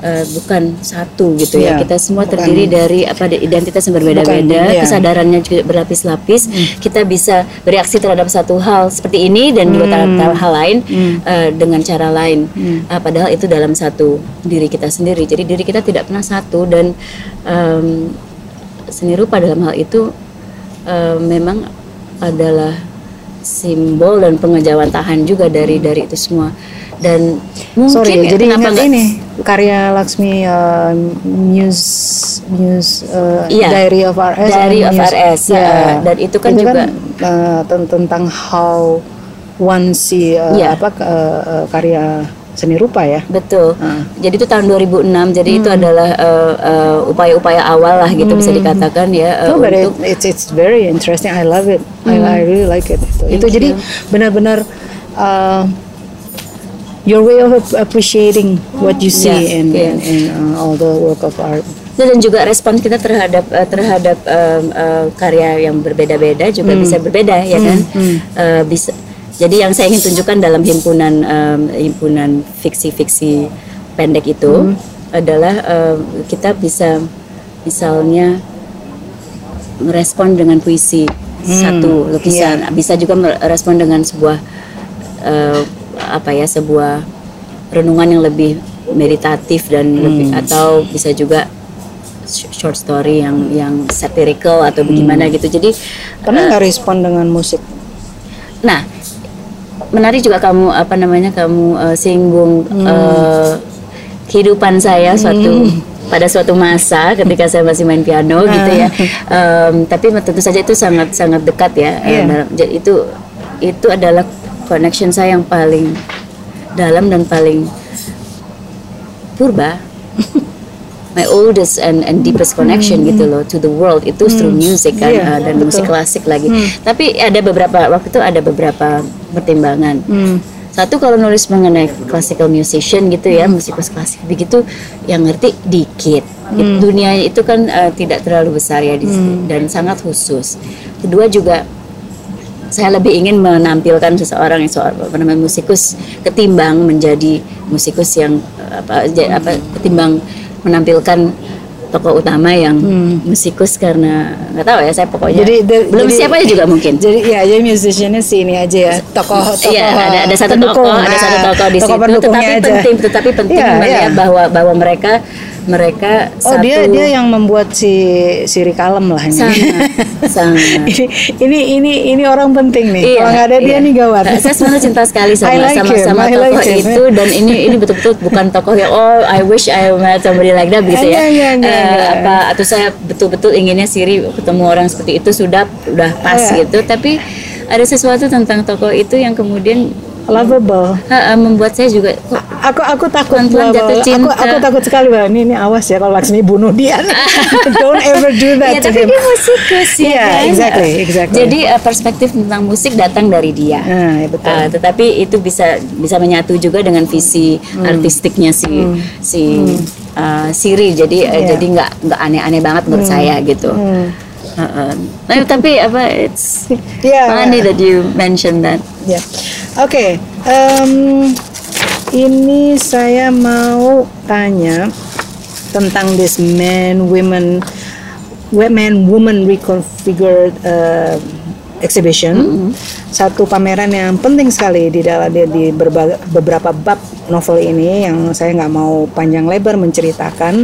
C: eh, bukan satu gitu ya.
A: Iya,
C: kita semua
A: bukan.
C: terdiri dari apa identitas yang berbeda-beda
A: iya.
C: kesadarannya juga berlapis-lapis. Kita bisa bereaksi terhadap satu hal seperti ini dan juga terhadap hal lain eh, dengan cara lain. Eh, padahal itu dalam satu diri kita sendiri. Jadi diri kita tidak pernah satu dan em, seni rupa dalam hal itu eh, memang adalah simbol dan pengejawantahan juga dari dari itu semua dan mungkin
A: Sorry,
C: ya,
A: jadi
C: kenapa
A: ingat
C: nggak-
A: ini karya Laksmi uh, Muse Muse uh,
C: Iya,
A: Diary of RS.
C: Diary of
A: Muse-
C: RS,
A: Ya.
C: uh, dan itu kan juga-
A: uh, ten- tentang how one see uh,
C: Iya.
A: apa uh, uh, karya seni rupa ya.
C: Betul.
A: Ah.
C: Jadi itu tahun 2006. Jadi itu adalah uh, uh, upaya-upaya awal lah gitu bisa dikatakan ya uh,
A: No, but it-
C: untuk
A: it's it's very interesting. I love it. I, I really like it. Itu, itu jadi benar-benar uh, your way of ap- appreciating what you see
C: Yeah,
A: in
C: yeah.
A: in, in uh, all the work of art.
C: dan juga respon kita terhadap uh, terhadap um, uh, karya yang berbeda-beda juga bisa berbeda ya kan. Uh, bisa. Jadi yang saya ingin tunjukkan dalam himpunan um, himpunan fiksi-fiksi pendek itu adalah um, kita bisa misalnya merespon dengan puisi satu lukisan, bisa juga merespon dengan sebuah eh, apa ya sebuah renungan yang lebih meditatif dan lebih atau bisa juga sh- short story yang yang satirical atau bagaimana gitu. Jadi
A: Pernah nggak respon dengan musik?
C: Nah, menarik juga kamu apa namanya kamu eh, singgung eh, kehidupan saya suatu pada suatu masa ketika saya masih main piano gitu ya. Em, tapi tentu saja itu sangat sangat dekat ya. eh,
A: Iya.
C: dalam- jadi itu itu adalah connection saya yang paling dalam dan paling purba. My oldest and, and deepest connection gitu loh to the world itu through music kan
A: Iya,
C: eh, dan
A: betul.
C: musik klasik lagi. Tapi ada beberapa waktu itu ada beberapa pertimbangan.
A: Hmm.
C: Satu kalau nulis mengenai classical musician gitu ya, musikus klasik begitu yang ngerti dikit. It- Dunia itu kan eh, tidak terlalu besar ya di- dan sangat khusus. Kedua juga saya lebih ingin menampilkan seseorang yang seorang apa namanya musikus ketimbang menjadi musikus yang eh, apa apa ketimbang menampilkan tokoh utama yang musikus karena nggak tahu ya saya pokoknya
A: Jadi, the-
C: belum
A: jadi-
C: siapa juga mungkin
A: Jadi ya, jadi musiciannya si ini aja ya, tokoh tokoh.
C: Iya, ada ada satu tokoh, ada satu tokoh di situ.
A: pendukungnya
C: Tetapi
A: aja.
C: penting, tetapi penting
A: Iya,
C: melihat
A: iya.
C: bahwa bahwa mereka mereka
A: Oh
C: satu
A: dia dia yang membuat si Siri kalem lah ini.
C: sangat sangat
A: ini ini ini ini orang penting nih.
C: Iya,
A: Kalau nggak ada dia
C: iya.
A: nih gawat.
C: Nah, Saya sebenarnya cinta sekali
A: I
C: sama
A: like
C: sama
A: him,
C: sama
A: I
C: tokoh
A: like him.
C: itu dan ini ini betul-betul bukan tokoh yang oh I wish I met somebody like that begitu ya.
A: Enggak, enggak,
C: Eh,
A: enggak.
C: apa atau saya betul-betul inginnya Siri ketemu orang seperti itu sudah udah pas
A: Iya.
C: gitu tapi ada sesuatu tentang tokoh itu yang kemudian
A: Lovable.
C: ha, membuat saya juga kok
A: Aku aku takut
C: Pelan-pelan jatuh
A: Aku
C: cinta.
A: aku takut sekali bahwa ini ini awas ya kalau Laksmi bunuh dia. Don't ever do that
C: Ya,
A: to
C: tapi
A: him.
C: dia musikus ya
A: Iya,
C: kan?
A: exactly, exactly.
C: Jadi uh, perspektif tentang musik datang dari dia.
A: Nah, ya betul.
C: Uh, tetapi itu bisa bisa menyatu juga dengan visi
A: Hmm.
C: artistiknya si si uh, Siri. Jadi uh,
A: Iya.
C: jadi nggak nggak aneh-aneh banget menurut saya gitu.
A: Hmm.
C: Uh-uh. Tapi, tapi apa it's
A: Iya.
C: funny that you mentioned that.
A: Ya, oke. em, ini saya mau tanya tentang this man, women, women, woman reconfigured uh, exhibition. Satu pameran yang penting sekali di dalam di, di beberapa bab novel ini yang saya nggak mau panjang lebar menceritakan.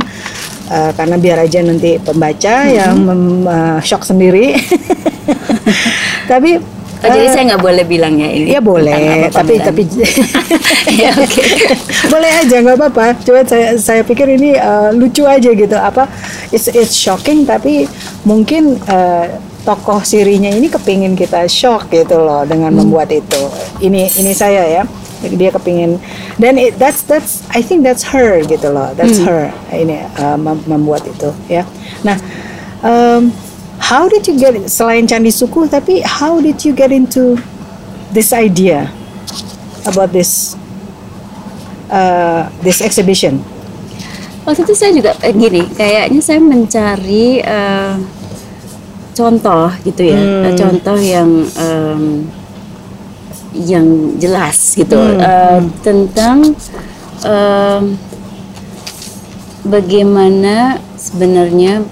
A: Uh, karena biar aja nanti pembaca yang mem- uh, shock sendiri. Tapi
C: Oh, jadi
A: uh,
C: saya nggak boleh bilang ya ini.
A: Iya boleh, tapi tapi
C: Ya,
A: boleh aja nggak apa-apa. Coba saya saya pikir ini uh, lucu aja gitu. Apa it's it's shocking tapi mungkin uh, tokoh sirinya ini kepingin kita shock gitu loh dengan
C: Hmm.
A: membuat itu. Ini ini saya ya. Dia kepingin dan it, that's that's I think that's her gitu loh. That's
C: Hmm.
A: her ini uh, mem- membuat itu ya. Nah, um, how did you get selain candi suku tapi how did you get into this idea about this uh, this exhibition?
C: Waktu itu saya juga eh, gini, kayaknya saya mencari eh, contoh gitu ya,
A: Hmm.
C: contoh yang em, yang jelas gitu
A: Hmm,
C: eh, tentang em, bagaimana sebenarnya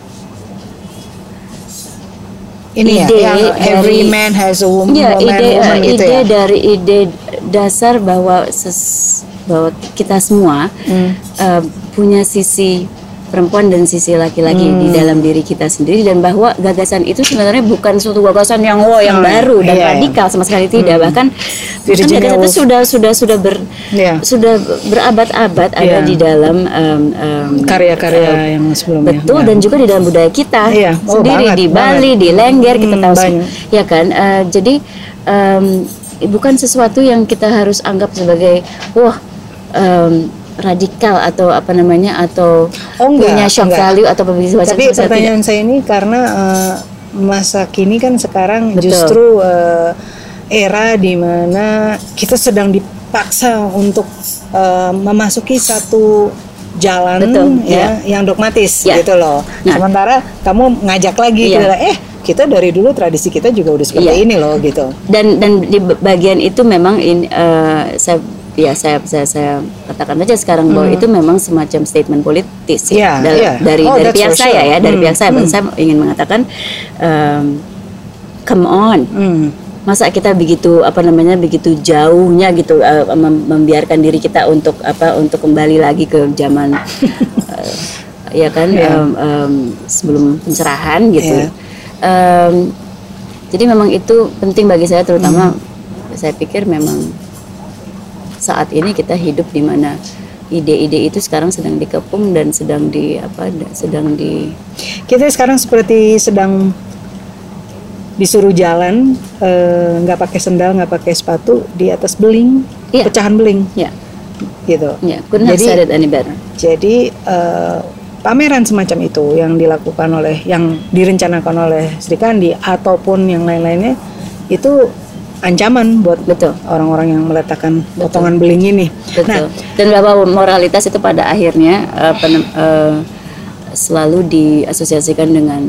A: Ini
C: Ide
A: ya, yang every
C: dari-
A: man has a woman,
C: Ya,
A: woman,
C: ide
A: woman gitu
C: ide
A: ya.
C: dari ide dasar bahwa ses- bahwa kita semua
A: Hmm.
C: eh, punya sisi perempuan dan sisi laki-laki
A: Hmm.
C: di dalam diri kita sendiri dan bahwa gagasan itu sebenarnya bukan suatu gagasan yang wow yang
A: Hmm,
C: baru dan
A: iya, iya.
C: radikal sama sekali tidak bahkan bahkan
A: Virginia
C: gagasan itu sudah sudah sudah ber
A: Iya.
C: sudah berabad-abad ada
A: Iya.
C: di dalam
A: Karya-karya
C: eh,
A: yang sebelumnya.
C: Betul
A: Ya.
C: dan juga di dalam budaya kita
A: Iya. Oh,
C: sendiri
A: banget,
C: di
A: banget.
C: Bali, di Lengger kita
A: Hmm,
C: tahu
A: banyak.
C: ya kan. Eh, jadi em, bukan sesuatu yang kita harus anggap sebagai wah em, radikal atau apa namanya atau
A: Oh, enggak,
C: punya shock
A: enggak.
C: value atau apa macam
A: Tapi
C: sekali
A: pertanyaan saya ini karena uh, masa kini kan sekarang
C: Betul.
A: justru uh, era di mana kita sedang dipaksa untuk uh, memasuki satu jalan
C: Betul,
A: ya yang dogmatis
C: Ya.
A: gitu loh.
C: Nah.
A: Sementara kamu ngajak lagi gitu, eh kita dari dulu tradisi kita juga udah seperti
C: Iya.
A: ini loh gitu.
C: dan dan di bagian itu memang in, eh, saya ya saya saya, saya katakan saja sekarang bahwa itu memang semacam statement politis
A: Hmm.
C: Ya, Dal-
A: iya.
C: dari
A: Oh,
C: dari pihak
A: for
C: saya
A: sure.
C: ya dari
A: Hmm,
C: pihak saya
A: hmm.
C: saya ingin mengatakan em, come on
A: Hmm.
C: masa kita begitu apa namanya begitu jauhnya gitu mem- membiarkan diri kita untuk apa untuk kembali lagi ke zaman eh, ya kan
A: Iya.
C: em, em, sebelum pencerahan gitu
A: Iya.
C: Em, jadi memang itu penting bagi saya terutama
A: Hmm.
C: saya pikir memang saat ini kita hidup di mana ide-ide itu sekarang sedang dikepung dan sedang di apa da- sedang di
A: Kita sekarang seperti sedang disuruh jalan eh, nggak pakai sendal nggak pakai sepatu di atas beling
C: Iya.
A: pecahan beling.
C: Ya
A: gitu.
C: Ya couldn't have
A: Jadi-
C: said it any better
A: jadi eh, pameran semacam itu yang dilakukan oleh yang direncanakan oleh Sri Kandi ataupun yang lain-lainnya itu ancaman buat
C: betul
A: orang-orang yang meletakkan potongan beling ini
C: betul
A: nah
C: dan bahwa moralitas itu pada akhirnya eh, penem- eh, selalu diasosiasikan dengan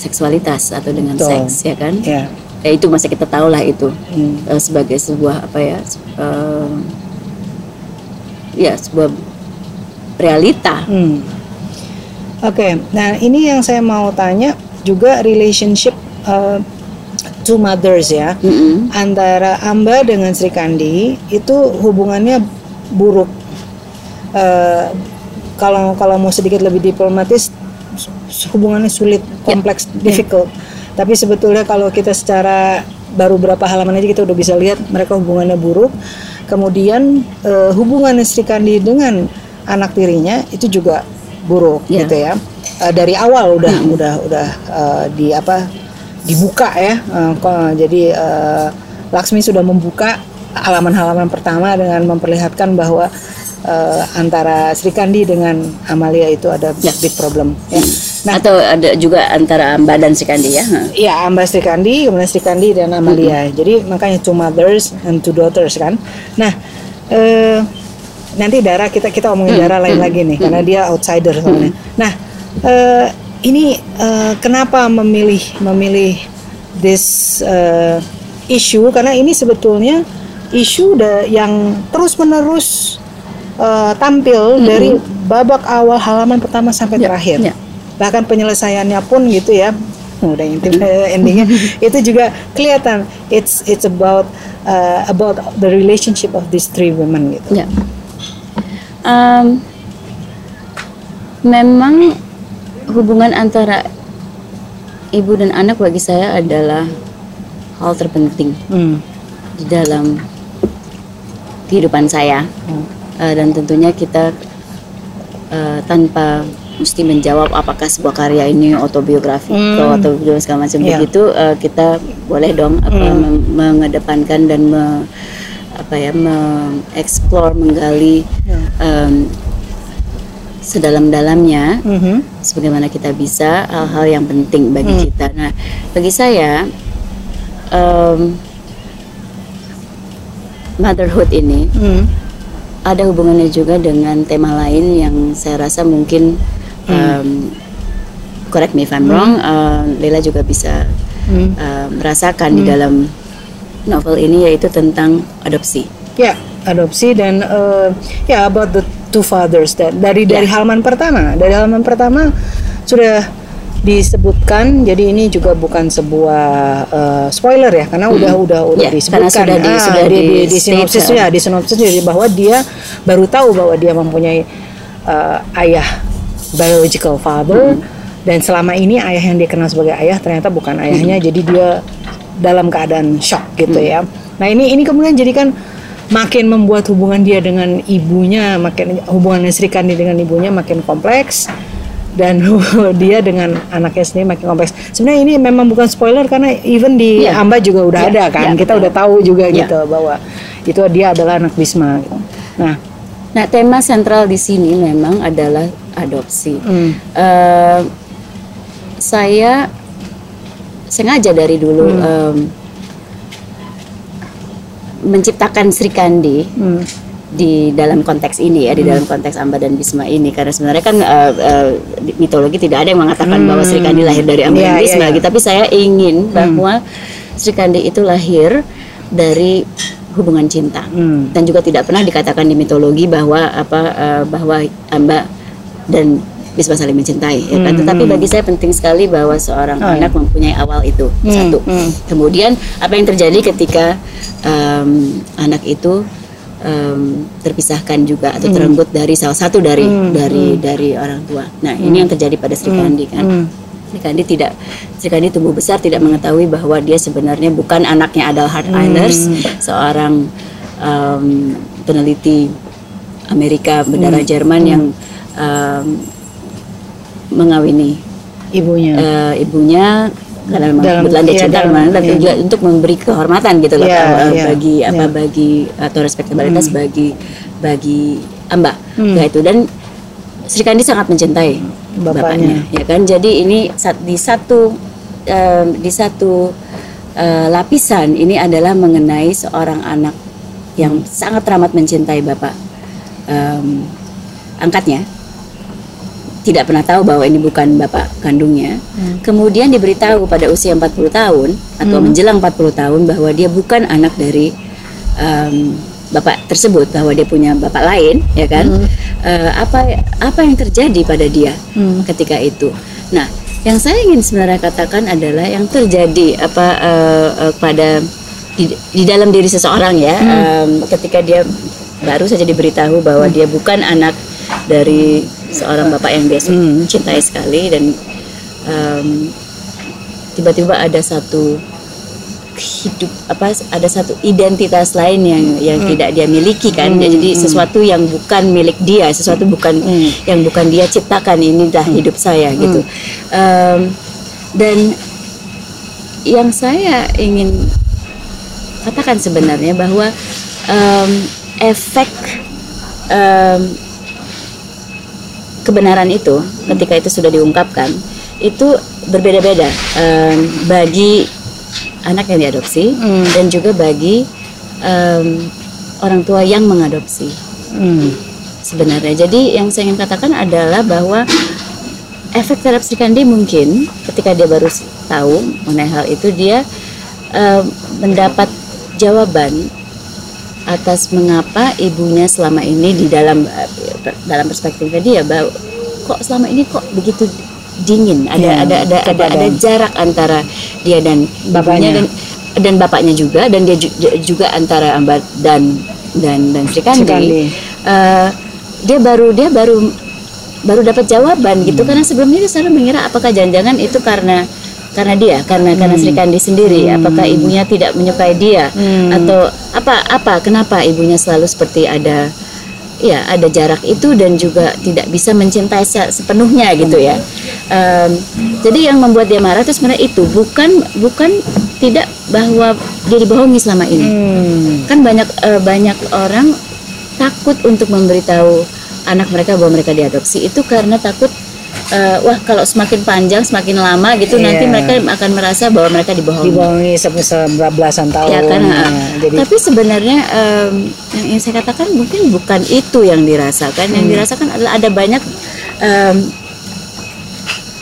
C: seksualitas atau dengan
A: Betul.
C: seks ya kan
A: ya
C: ya itu masa kita tahu lah itu hmm. uh, sebagai sebuah apa ya uh, ya sebuah realita.
A: Hmm. Oke, okay. nah ini yang saya mau tanya juga relationship uh, two mothers ya mm -hmm. antara Amba dengan Sri Kandi itu hubungannya buruk. Uh, kalau kalau mau sedikit lebih diplomatis hubungannya sulit, kompleks, yeah. difficult. Yeah. Tapi sebetulnya kalau kita secara baru berapa halaman aja kita udah bisa lihat mereka hubungannya buruk. Kemudian uh, hubungan Sri Kandi dengan anak tirinya itu juga buruk yeah. gitu ya. Uh, dari awal udah hmm. udah udah uh, di apa dibuka ya. Uh, jadi uh, Laksmi sudah membuka halaman-halaman pertama dengan memperlihatkan bahwa uh, antara Sri Kandi dengan Amalia itu ada ya. big problem ya.
C: Nah, atau ada juga antara Amba dan Sri Kandi ya?
A: Iya, Amba Sri Kandi, kemudian Sri Kandi dan Amalia. Mm -hmm. Jadi makanya two mothers and two daughters kan. Nah, uh, nanti darah kita kita omongin mm -hmm. darah lain mm -hmm. lagi nih karena dia outsider soalnya. Mm -hmm. Nah, uh, ini uh, kenapa memilih memilih this uh, issue karena ini sebetulnya isu yang terus menerus uh, tampil mm-hmm. dari babak awal halaman pertama sampai yeah, terakhir. Yeah. Bahkan penyelesaiannya pun gitu ya. Udah intim endingnya itu juga kelihatan it's it's about uh, about the relationship of these three women gitu.
C: Yeah. Um, memang hubungan antara ibu dan anak bagi saya adalah hal terpenting hmm. di dalam kehidupan saya. Hmm uh, dan tentunya kita uh, tanpa mesti menjawab apakah sebuah karya ini autobiografi hmm. atau segala macam yeah. begitu uh, kita boleh dong apa hmm. mengedepankan dan me, apa ya mengeksplor menggali yeah. um, sedalam-dalamnya mm-hmm. sebagaimana kita bisa hal-hal yang penting bagi mm. kita. Nah, bagi saya um, motherhood ini mm ada hubungannya juga dengan tema lain yang saya rasa mungkin hmm. um, correct me if I'm hmm. wrong, uh, Lela juga bisa hmm. uh, merasakan hmm. di dalam novel ini yaitu tentang adopsi.
A: Ya, adopsi dan uh, ya about the two fathers that dari dari ya. halaman pertama, dari halaman pertama sudah disebutkan jadi ini juga bukan sebuah uh, spoiler ya karena hmm. udah udah udah yeah, disebutkan
C: sudah di, ah, sudah
A: di, di, di sinopsis ya di sinopsis jadi bahwa dia baru tahu bahwa dia mempunyai uh, ayah biological father hmm. dan selama ini ayah yang dikenal sebagai ayah ternyata bukan ayahnya hmm. jadi dia dalam keadaan shock gitu hmm. ya nah ini ini kemudian jadi kan makin membuat hubungan dia dengan ibunya makin hubungan Sri Kandi dengan ibunya makin kompleks dan dia dengan anaknya sendiri makin kompleks. Sebenarnya ini memang bukan spoiler karena even di yeah. Amba juga udah yeah. ada kan. Yeah. Kita udah tahu juga yeah. gitu bahwa itu dia adalah anak Bisma. Gitu.
C: Nah, nah tema sentral di sini memang adalah adopsi. Mm. Uh, saya sengaja dari dulu mm. um, menciptakan Sri Kandi. Mm di dalam konteks ini ya, di dalam hmm. konteks Amba dan Bisma ini karena sebenarnya kan uh, uh, mitologi tidak ada yang mengatakan hmm. bahwa Sri Kandi lahir dari Amba yeah, dan iya, Bisma yeah, yeah. tapi saya ingin hmm. bahwa Sri Kandi itu lahir dari hubungan cinta hmm. dan juga tidak pernah dikatakan di mitologi bahwa apa uh, bahwa Amba dan Bisma saling mencintai ya kan? Hmm. tetapi bagi saya penting sekali bahwa seorang oh, anak ya. mempunyai awal itu hmm. satu hmm. kemudian apa yang terjadi ketika um, anak itu um, terpisahkan juga atau hmm. terenggut dari salah satu dari hmm. dari hmm. dari orang tua. Nah, hmm. ini yang terjadi pada Sri Kandi kan. Hmm. Sri Kandi tidak Sri Kandi tumbuh besar tidak mengetahui bahwa dia sebenarnya bukan anaknya Adal Hart Eilers, hmm. seorang um, peneliti Amerika berdarah hmm. Jerman hmm. yang um, mengawini
A: ibunya.
C: Uh, ibunya karena memang dalam, kebetulan dia iya, cinta dalam, iya. juga untuk memberi kehormatan gitu loh yeah, uh, yeah, bagi yeah. apa bagi atau respektabilitas hmm. bagi bagi Amba hmm. ya itu dan Sri Kandi sangat mencintai bapaknya, bapaknya ya kan jadi ini di satu uh, di satu uh, lapisan ini adalah mengenai seorang anak yang sangat teramat mencintai bapak um, angkatnya tidak pernah tahu bahwa ini bukan bapak kandungnya. Kemudian diberitahu pada usia 40 tahun atau menjelang 40 tahun bahwa dia bukan anak dari em, bapak tersebut bahwa dia punya bapak lain, ya kan? Eh, apa apa yang terjadi pada dia ketika itu? Nah, yang saya ingin sebenarnya katakan adalah yang terjadi apa eh, eh, pada di, di dalam diri seseorang ya, em, ketika dia baru saja diberitahu bahwa dia bukan anak dari seorang bapak yang dia su- cintai sekali dan em, tiba-tiba ada satu hidup apa ada satu identitas lain yang yang tidak dia miliki kan. Jadi sesuatu yang bukan milik dia sesuatu bukan yang bukan dia ciptakan inilah hidup saya gitu. Em, dan yang saya ingin katakan sebenarnya bahwa em, efek em, kebenaran itu ketika itu sudah diungkapkan itu berbeda-beda em, bagi anak yang diadopsi dan juga bagi em, orang tua yang mengadopsi
A: Hmm.
C: sebenarnya. Jadi yang saya ingin katakan adalah bahwa efek terhadap Sri Kandi mungkin ketika dia baru tahu mengenai hal itu dia em, mendapat jawaban atas mengapa ibunya selama ini di dalam dalam perspektifnya dia bahwa kok selama ini kok begitu dingin ada
A: Ya,
C: ada ada ada ada jarak antara dia dan
A: Bapaknya.
C: dan dan bapaknya juga dan dia ju- juga antara Ambar dan dan dan Sri Kandi.
A: Sri Kandi.
C: Eh, dia baru dia baru baru dapat jawaban
A: Hmm.
C: gitu karena sebelumnya dia selalu mengira apakah jangan-jangan itu karena karena dia karena karena
A: Hmm.
C: Sri Kandi sendiri apakah ibunya tidak menyukai dia
A: Hmm.
C: atau apa apa kenapa ibunya selalu seperti ada ya ada jarak itu dan juga tidak bisa mencintai se- sepenuhnya gitu ya Em, jadi yang membuat dia marah itu sebenarnya itu bukan bukan tidak bahwa dia dibohongi selama ini
A: Hmm.
C: kan banyak eh, banyak orang takut untuk memberitahu anak mereka bahwa mereka diadopsi itu karena takut eh, wah kalau semakin panjang semakin lama gitu
A: Iya.
C: nanti mereka akan merasa bahwa mereka dibohongi
A: Dibohongi se- sebelasan tahun.
C: ya kan.
A: Ya, jadi
C: tapi sebenarnya em, yang ingin saya katakan mungkin bukan itu yang dirasakan yang
A: Hmm.
C: dirasakan adalah ada banyak em,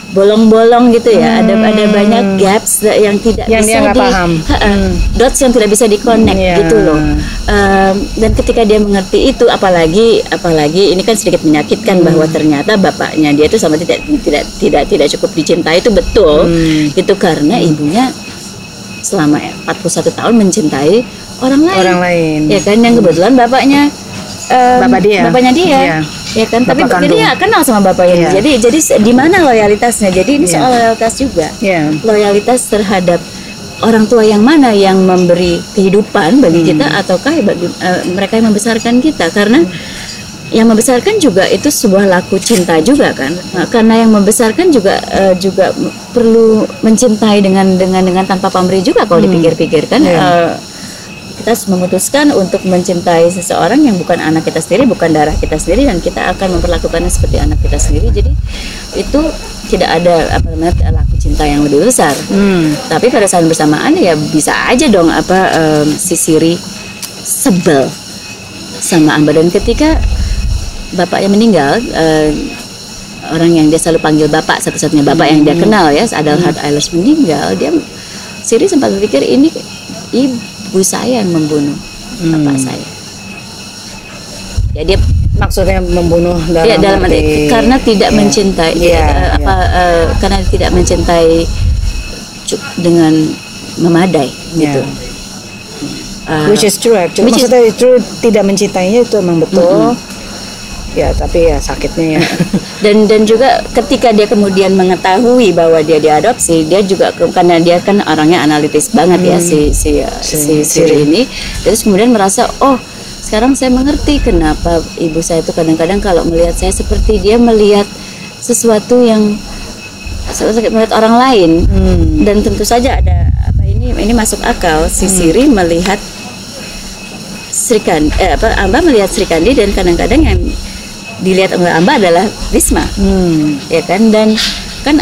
C: bolong-bolong gitu ya ada ada banyak gaps yang tidak
A: Hmm. Yang
C: bisa
A: dia
C: di
A: paham. Hmm.
C: Ha, ha. dots yang tidak bisa di-connect
A: Iya.
C: gitu loh Em, dan ketika dia mengerti itu apalagi apalagi ini kan sedikit menyakitkan bahwa
A: Hmm.
C: ternyata bapaknya dia itu sama tidak tidak tidak tidak cukup dicintai itu betul
A: Hmm.
C: itu karena ibunya selama 41 tahun mencintai orang lain.
A: orang lain.
C: Ya kan yang kebetulan bapaknya em,
A: Bapak dia.
C: Bapaknya dia.
A: Iya.
C: Ya kan tapi
A: Bapak
C: jadi
A: kandung.
C: ya kenal sama bapaknya.
A: Iya.
C: Jadi jadi di mana loyalitasnya? Jadi ini
A: Iya.
C: soal loyalitas juga.
A: Ya.
C: Loyalitas terhadap orang tua yang mana yang memberi kehidupan bagi
A: Hmm.
C: kita ataukah bagi eh, mereka yang membesarkan kita karena yang membesarkan juga itu sebuah laku cinta juga kan Nah, karena yang membesarkan juga eh, juga perlu mencintai dengan dengan dengan tanpa pamrih juga kalau dipikir-pikir kan
A: Iya.
C: Eh, kita memutuskan untuk mencintai seseorang yang bukan anak kita sendiri bukan darah kita sendiri dan kita akan memperlakukannya seperti anak kita sendiri. Jadi itu tidak ada apa namanya laku cinta yang lebih besar.
A: Hmm.
C: tapi pada saat bersamaan ya bisa aja dong apa em, si Siri sebel sama Amba. Dan ketika bapaknya meninggal eh, orang yang dia selalu panggil bapak satu-satunya bapak yang dia kenal ya Adalhard Eilers meninggal dia Siri sempat berpikir ini ibu saya yang membunuh bapak saya ya dia
A: Maksudnya membunuh dalam,
C: ya dalam arti karena tidak
A: ya.
C: mencintai
A: Iya,
C: eh, apa eh, karena tidak mencintai dengan memadai
A: Ya.
C: gitu. Eh,
A: Which is true actually.
C: Which is-
A: Maksudnya itu tidak mencintainya itu emang betul. Ya, tapi ya sakitnya ya.
C: dan dan juga ketika dia kemudian mengetahui bahwa dia diadopsi dia juga karena dia kan orangnya analitis banget ya si si
A: Hmm. Si-
C: si,
A: si-
C: Siri ini terus kemudian merasa oh sekarang saya mengerti kenapa ibu saya itu kadang-kadang kalau melihat saya seperti dia melihat sesuatu yang seperti melihat orang lain
A: Hmm.
C: dan tentu saja ada apa ini ini masuk akal si Siri melihat Sri Kandi, eh, apa Amba melihat Sri Kandi dan kadang-kadang yang dilihat oleh Amba adalah Risma
A: Hmm.
C: ya kan dan kan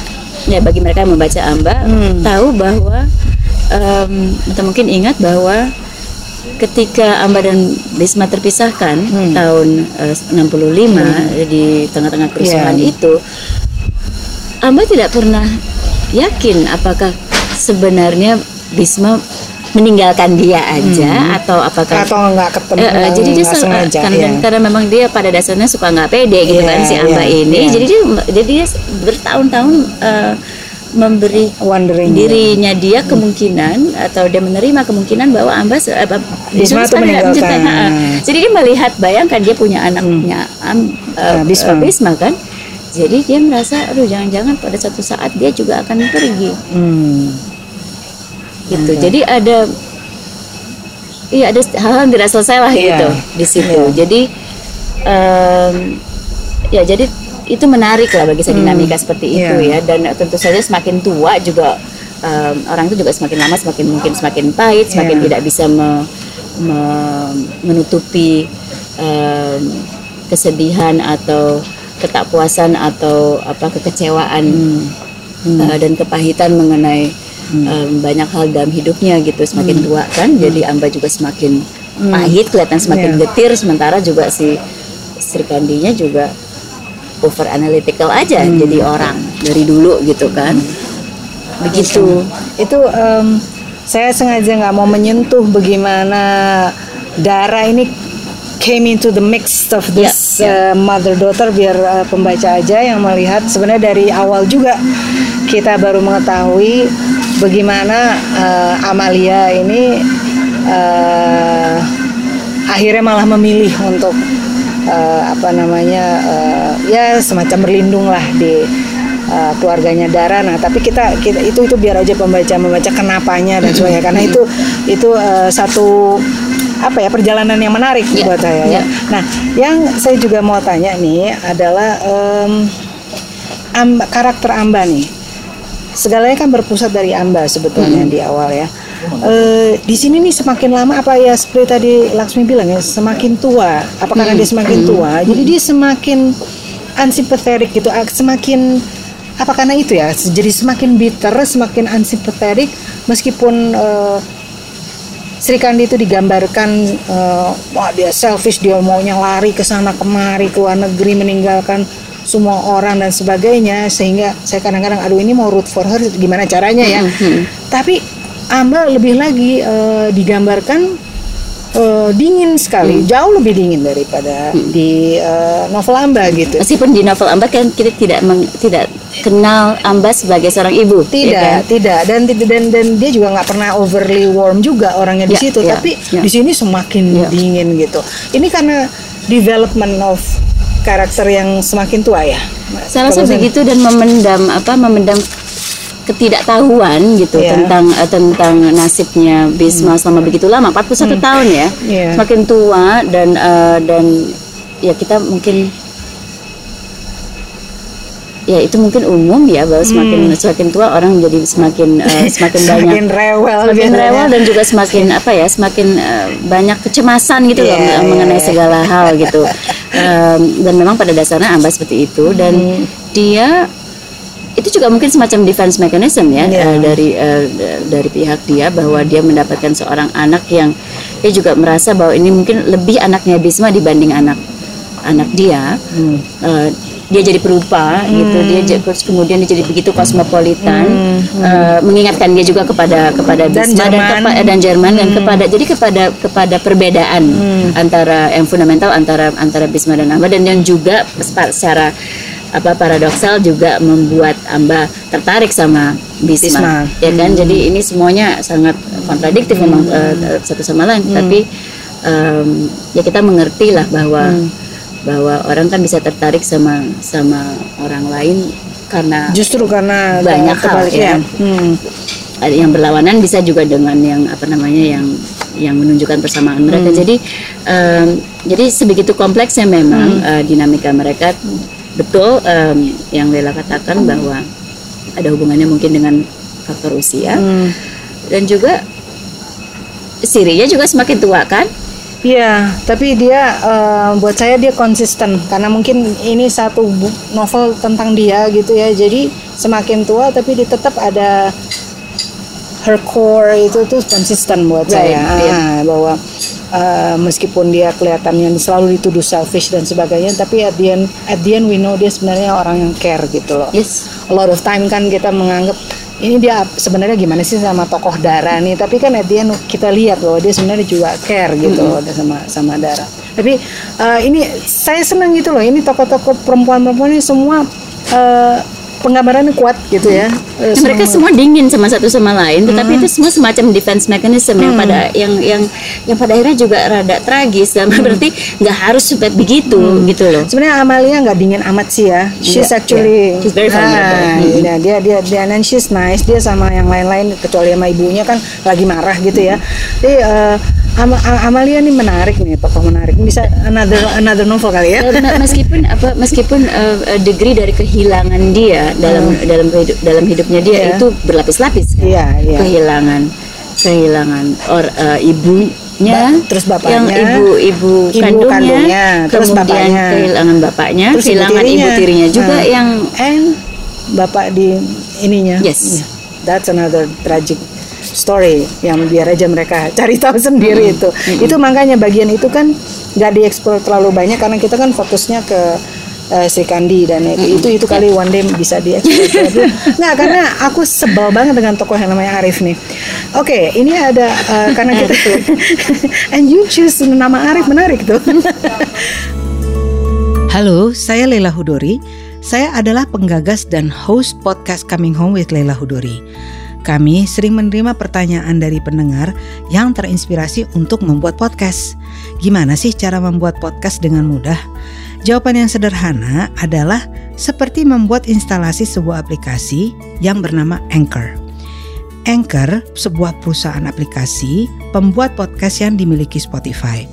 C: ya bagi mereka yang membaca Amba
A: Hmm.
C: tahu bahwa em, atau mungkin ingat bahwa ketika Amba dan Risma terpisahkan
A: Hmm.
C: tahun eh, 65 di tengah-tengah kerusuhan
A: Iya.
C: itu Amba tidak pernah yakin apakah sebenarnya Bisma meninggalkan dia aja hmm. atau apakah
A: atau nggak ketemu
C: uh, uh, jadi dia
A: sengaja
C: karena,
A: ya.
C: karena memang dia pada dasarnya suka nggak pede gitu
A: Iya,
C: kan si Amba
A: iya,
C: ini
A: iya.
C: jadi dia jadi dia bertahun-tahun uh, memberi
A: wondering
C: dirinya dia kemungkinan atau dia menerima kemungkinan bahwa Amba se- eh,
A: Bisma
C: tidak
A: meninggalkan.
C: ha. jadi dia melihat bayangkan dia punya anaknya Am-
A: Nah,
C: eh,
A: Bisma.
C: Bisma kan jadi dia merasa aduh jangan-jangan pada suatu saat dia juga akan pergi
A: Hmm.
C: Gitu. Jadi ada iya ada hal yang tidak selesai lah
A: Iya.
C: gitu di situ.
A: Iya.
C: Jadi em, ya jadi itu menarik lah bagi saya dinamika seperti itu
A: Iya.
C: ya dan tentu saja semakin tua juga em, orang itu juga semakin lama semakin mungkin semakin pahit, semakin
A: Iya.
C: tidak bisa me- me- menutupi em, kesedihan atau ketakpuasan atau apa kekecewaan uh, dan kepahitan mengenai um, banyak hal dalam hidupnya gitu semakin tua kan jadi Amba juga semakin pahit kelihatan semakin
A: Iya.
C: getir sementara juga si Sri Kandinya juga over analytical aja jadi orang dari dulu gitu kan. Begitu.
A: Itu em, saya sengaja nggak mau menyentuh bagaimana darah ini came into the mix of this
C: Ya,
A: mother daughter biar eh, pembaca aja yang melihat. Sebenarnya dari awal juga kita baru mengetahui bagaimana eh, Amalia ini eh, akhirnya malah memilih untuk eh, apa namanya eh, ya semacam berlindung lah di uh, keluarganya Dara. Nah, tapi kita, kita itu itu biar aja pembaca membaca kenapanya dan sebagainya karena itu itu uh, satu apa ya perjalanan yang menarik
C: Ya,
A: buat saya ya.
C: ya.
A: Nah, yang saya juga mau tanya nih adalah em, Am- karakter Amba nih. Segalanya kan berpusat dari Amba sebetulnya di awal ya. Eh, di sini nih semakin lama apa ya seperti tadi Laksmi bilang ya semakin tua. Apa karena dia semakin tua, jadi dia semakin unsympathetic gitu, semakin apa karena itu ya, jadi semakin bitter, semakin unsympathetic meskipun eh, Sri Kandi itu digambarkan eh, wah dia selfish dia maunya lari ke sana kemari ke luar negeri meninggalkan semua orang dan sebagainya sehingga saya kadang-kadang aduh ini mau root for her gimana caranya ya? Tapi Amba lebih lagi eh, digambarkan eh, dingin sekali jauh lebih dingin daripada di eh, novel Amba gitu.
C: Meskipun di novel Amba kan kita tidak meng- tidak kenal Amba sebagai seorang ibu ya
A: tidak
C: kan?
A: tidak. Dan dan dan dia juga nggak pernah overly warm juga orangnya di
C: Ya,
A: situ.
C: ya,
A: tapi
C: ya.
A: di sini semakin
C: Ya.
A: dingin gitu. Ini karena development of karakter yang semakin tua ya
C: Saya rasa begitu dan memendam apa memendam ketidaktahuan gitu
A: Iya.
C: tentang eh, tentang nasibnya Bisma selama begitu lama 41 tahun ya.
A: Iya.
C: Semakin tua dan eh, dan ya kita mungkin ya itu mungkin umum ya bahwa semakin semakin tua orang jadi semakin eh, semakin banyak
A: Hmm. semakin rewel
C: semakin
A: gitu
C: rewel
A: ya.
C: dan juga semakin apa ya semakin eh, banyak kecemasan gitu loh
A: Iya, iya,
C: mengenai
A: iya.
C: segala hal gitu Em, dan memang pada dasarnya Amba seperti itu dan
A: Hmm.
C: dia itu juga mungkin semacam defense mechanism ya
A: Iya.
C: eh, dari d- dari pihak dia bahwa dia mendapatkan seorang anak yang dia juga merasa bahwa ini mungkin lebih anaknya Bisma dibanding anak anak dia
A: Hmm.
C: Eh, dia jadi perupa gitu. Dia terus kemudian dia jadi begitu kosmopolitan. Eh, mengingatkan dia juga kepada kepada
A: Hmm. Dan
C: Bisma dan,
A: Jerman. Hmm.
C: kepa- dan Jerman dan kepada jadi kepada kepada perbedaan antara yang fundamental antara antara Bisma dan Amba. Dan yang juga secara apa paradoksal juga membuat Amba tertarik sama Bisma,
A: Bisma.
C: ya kan? Jadi ini semuanya sangat kontradiktif memang eh, satu sama lain. Tapi em, ya kita mengerti lah bahwa bahwa orang kan bisa tertarik sama sama orang lain karena
A: justru karena
C: Banyak hal,
A: kebaliknya.
C: ya.
A: Hmm.
C: ada yang berlawanan bisa juga dengan yang apa namanya yang yang menunjukkan persamaan mereka. Jadi em, jadi sebegitu kompleksnya memang eh, dinamika mereka. Betul em, yang Lela katakan bahwa ada hubungannya mungkin dengan faktor usia
A: Hmm.
C: dan juga Sirinya juga semakin tua kan?
A: Iya, tapi dia eh, buat saya dia konsisten karena mungkin ini satu novel tentang dia gitu ya. Jadi semakin tua tapi dia tetap ada her core itu tuh konsisten buat
C: Right,
A: saya
C: iya.
A: Ah, bahwa uh, meskipun dia kelihatannya selalu dituduh selfish dan sebagainya tapi at the end at the end we know dia sebenarnya orang yang care gitu loh
C: Yes.
A: a lot of time kan kita menganggap ini dia sebenarnya gimana sih sama tokoh Dara nih? Tapi kan at the end kita lihat bahwa dia sebenarnya juga care gitu loh sama sama Dara. Tapi uh, ini saya senang gitu loh. Ini tokoh-tokoh perempuan-perempuan ini semua uh, penggambarannya kuat gitu ya Uh,
C: Dan mereka semua dingin sama satu sama lain, tetapi
A: Hmm.
C: itu semua semacam defense mechanism yang pada yang yang yang pada akhirnya juga rada tragis. Dan
A: Hmm.
C: berarti nggak harus sampai begitu gitu loh.
A: Sebenarnya Amalia nggak dingin amat sih ya. She's
C: Iya,
A: actually
C: iya. She's very vulnerable.
A: Ah,
C: Mm-mm.
A: iya, dia dia dia and she's nice. Dia sama yang lain-lain kecuali sama ibunya kan lagi marah gitu ya. Jadi eh, Ama- A- Amalia nih menarik nih, tokoh menarik. Bisa another another novel kali ya.
C: Eh, me- meskipun apa meskipun eh, eh, degree dari kehilangan dia dalam dalam hidup dalam hidupnya dia
A: Hmm. Iya.
C: itu berlapis-lapis kan?
A: Iya, iya.
C: kehilangan kehilangan or eh, ibunya
A: Ba- terus bapaknya,
C: yang ibu ibu
A: ibu
C: kandungnya,
A: kandungnya, terus
C: kemudian
A: bapaknya.
C: kehilangan bapaknya
A: Terus ibu
C: kehilangan ibu
A: tirinya.
C: tirinya juga
A: Ah.
C: yang
A: and bapak di ininya.
C: Yes.
A: That's another tragic story yang biar aja mereka cari tahu sendiri itu. Itu makanya bagian itu kan nggak dieksplor terlalu banyak karena kita kan fokusnya ke eh, Sri Kandi dan itu itu itu kali one day bisa dieksplor. Nggak karena aku sebel banget dengan tokoh yang namanya Arif nih. Oke, ini ada eh, karena kita and you choose nama Arif menarik tuh. Halo, saya Leila Hudori. Saya adalah penggagas dan host podcast Coming Home with Leila Hudori. Kami sering menerima pertanyaan dari pendengar yang terinspirasi untuk membuat podcast. Gimana sih cara membuat podcast dengan mudah? Jawaban yang sederhana adalah seperti membuat instalasi sebuah aplikasi yang bernama Anchor. Anchor, sebuah perusahaan aplikasi pembuat podcast yang dimiliki Spotify.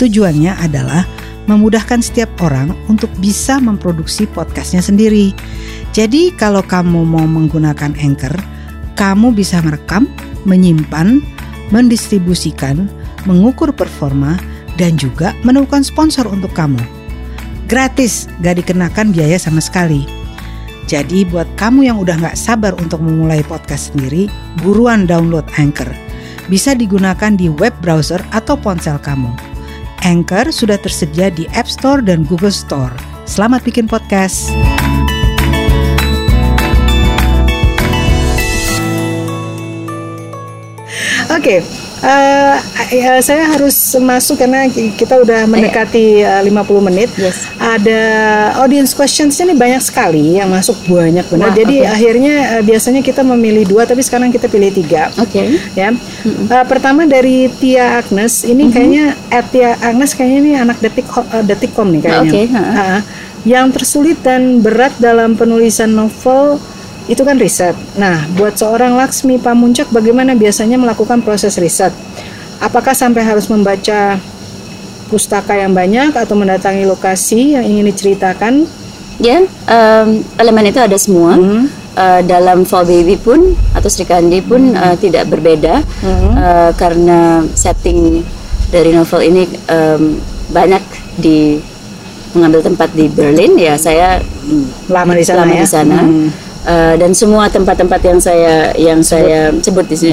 A: Tujuannya adalah memudahkan setiap orang untuk bisa memproduksi podcastnya sendiri. Jadi kalau kamu mau menggunakan Anchor, kamu bisa merekam, menyimpan, mendistribusikan, mengukur performa, dan juga menemukan sponsor untuk kamu. Gratis, gak dikenakan biaya sama sekali. Jadi buat kamu yang udah gak sabar untuk memulai podcast sendiri, buruan download Anchor. Bisa digunakan di web browser atau ponsel kamu. Anchor sudah tersedia di App Store dan Google Store. Selamat bikin podcast. Oke, eh, eh, saya harus masuk karena kita udah mendekati eh, 50 menit.
C: Yes.
A: Ada audience questions ini banyak sekali yang masuk banyak benar.
C: Wah,
A: Jadi
C: oke.
A: akhirnya eh, biasanya kita memilih dua, tapi sekarang kita pilih tiga.
C: Oke.
A: Ya, Eh, pertama dari Tia Agnes, ini kayaknya at Tia Agnes kayaknya ini anak detik eh, detikcom nih kayaknya.
C: Oke, ha.
A: Ha. Yang tersulit dan berat dalam penulisan novel itu kan riset. Nah, buat seorang Laksmi Pamuncak, bagaimana biasanya melakukan proses riset? Apakah sampai harus membaca pustaka yang banyak atau mendatangi lokasi yang ingin diceritakan?
C: Ya, em, elemen itu ada semua.
A: Hmm.
C: Eh, dalam Fall Baby pun atau Sri Kandi pun eh, tidak berbeda
A: Hmm.
C: Eh, karena setting dari novel ini em, banyak di mengambil tempat di Berlin. Ya, saya
A: Lama di sana
C: lama
A: ya.
C: di sana.
A: Hmm.
C: Eh, dan semua tempat-tempat yang saya yang saya sebut di sini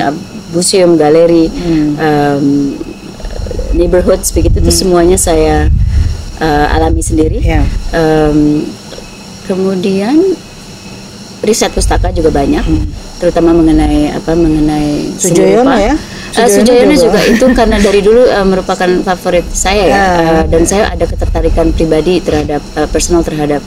C: museum, galeri,
A: Hmm.
C: em, neighborhoods begitu itu semuanya saya eh, alami sendiri.
A: Ya.
C: Em, kemudian riset pustaka juga banyak, terutama mengenai apa mengenai
A: Hmm. Sujoyono ya?
C: Eh,
A: Sujoyono
C: Sujoyono
A: juga.
C: juga. itu karena dari dulu eh, merupakan favorit saya ya,
A: Ah.
C: Eh, dan saya ada ketertarikan pribadi terhadap eh, personal terhadap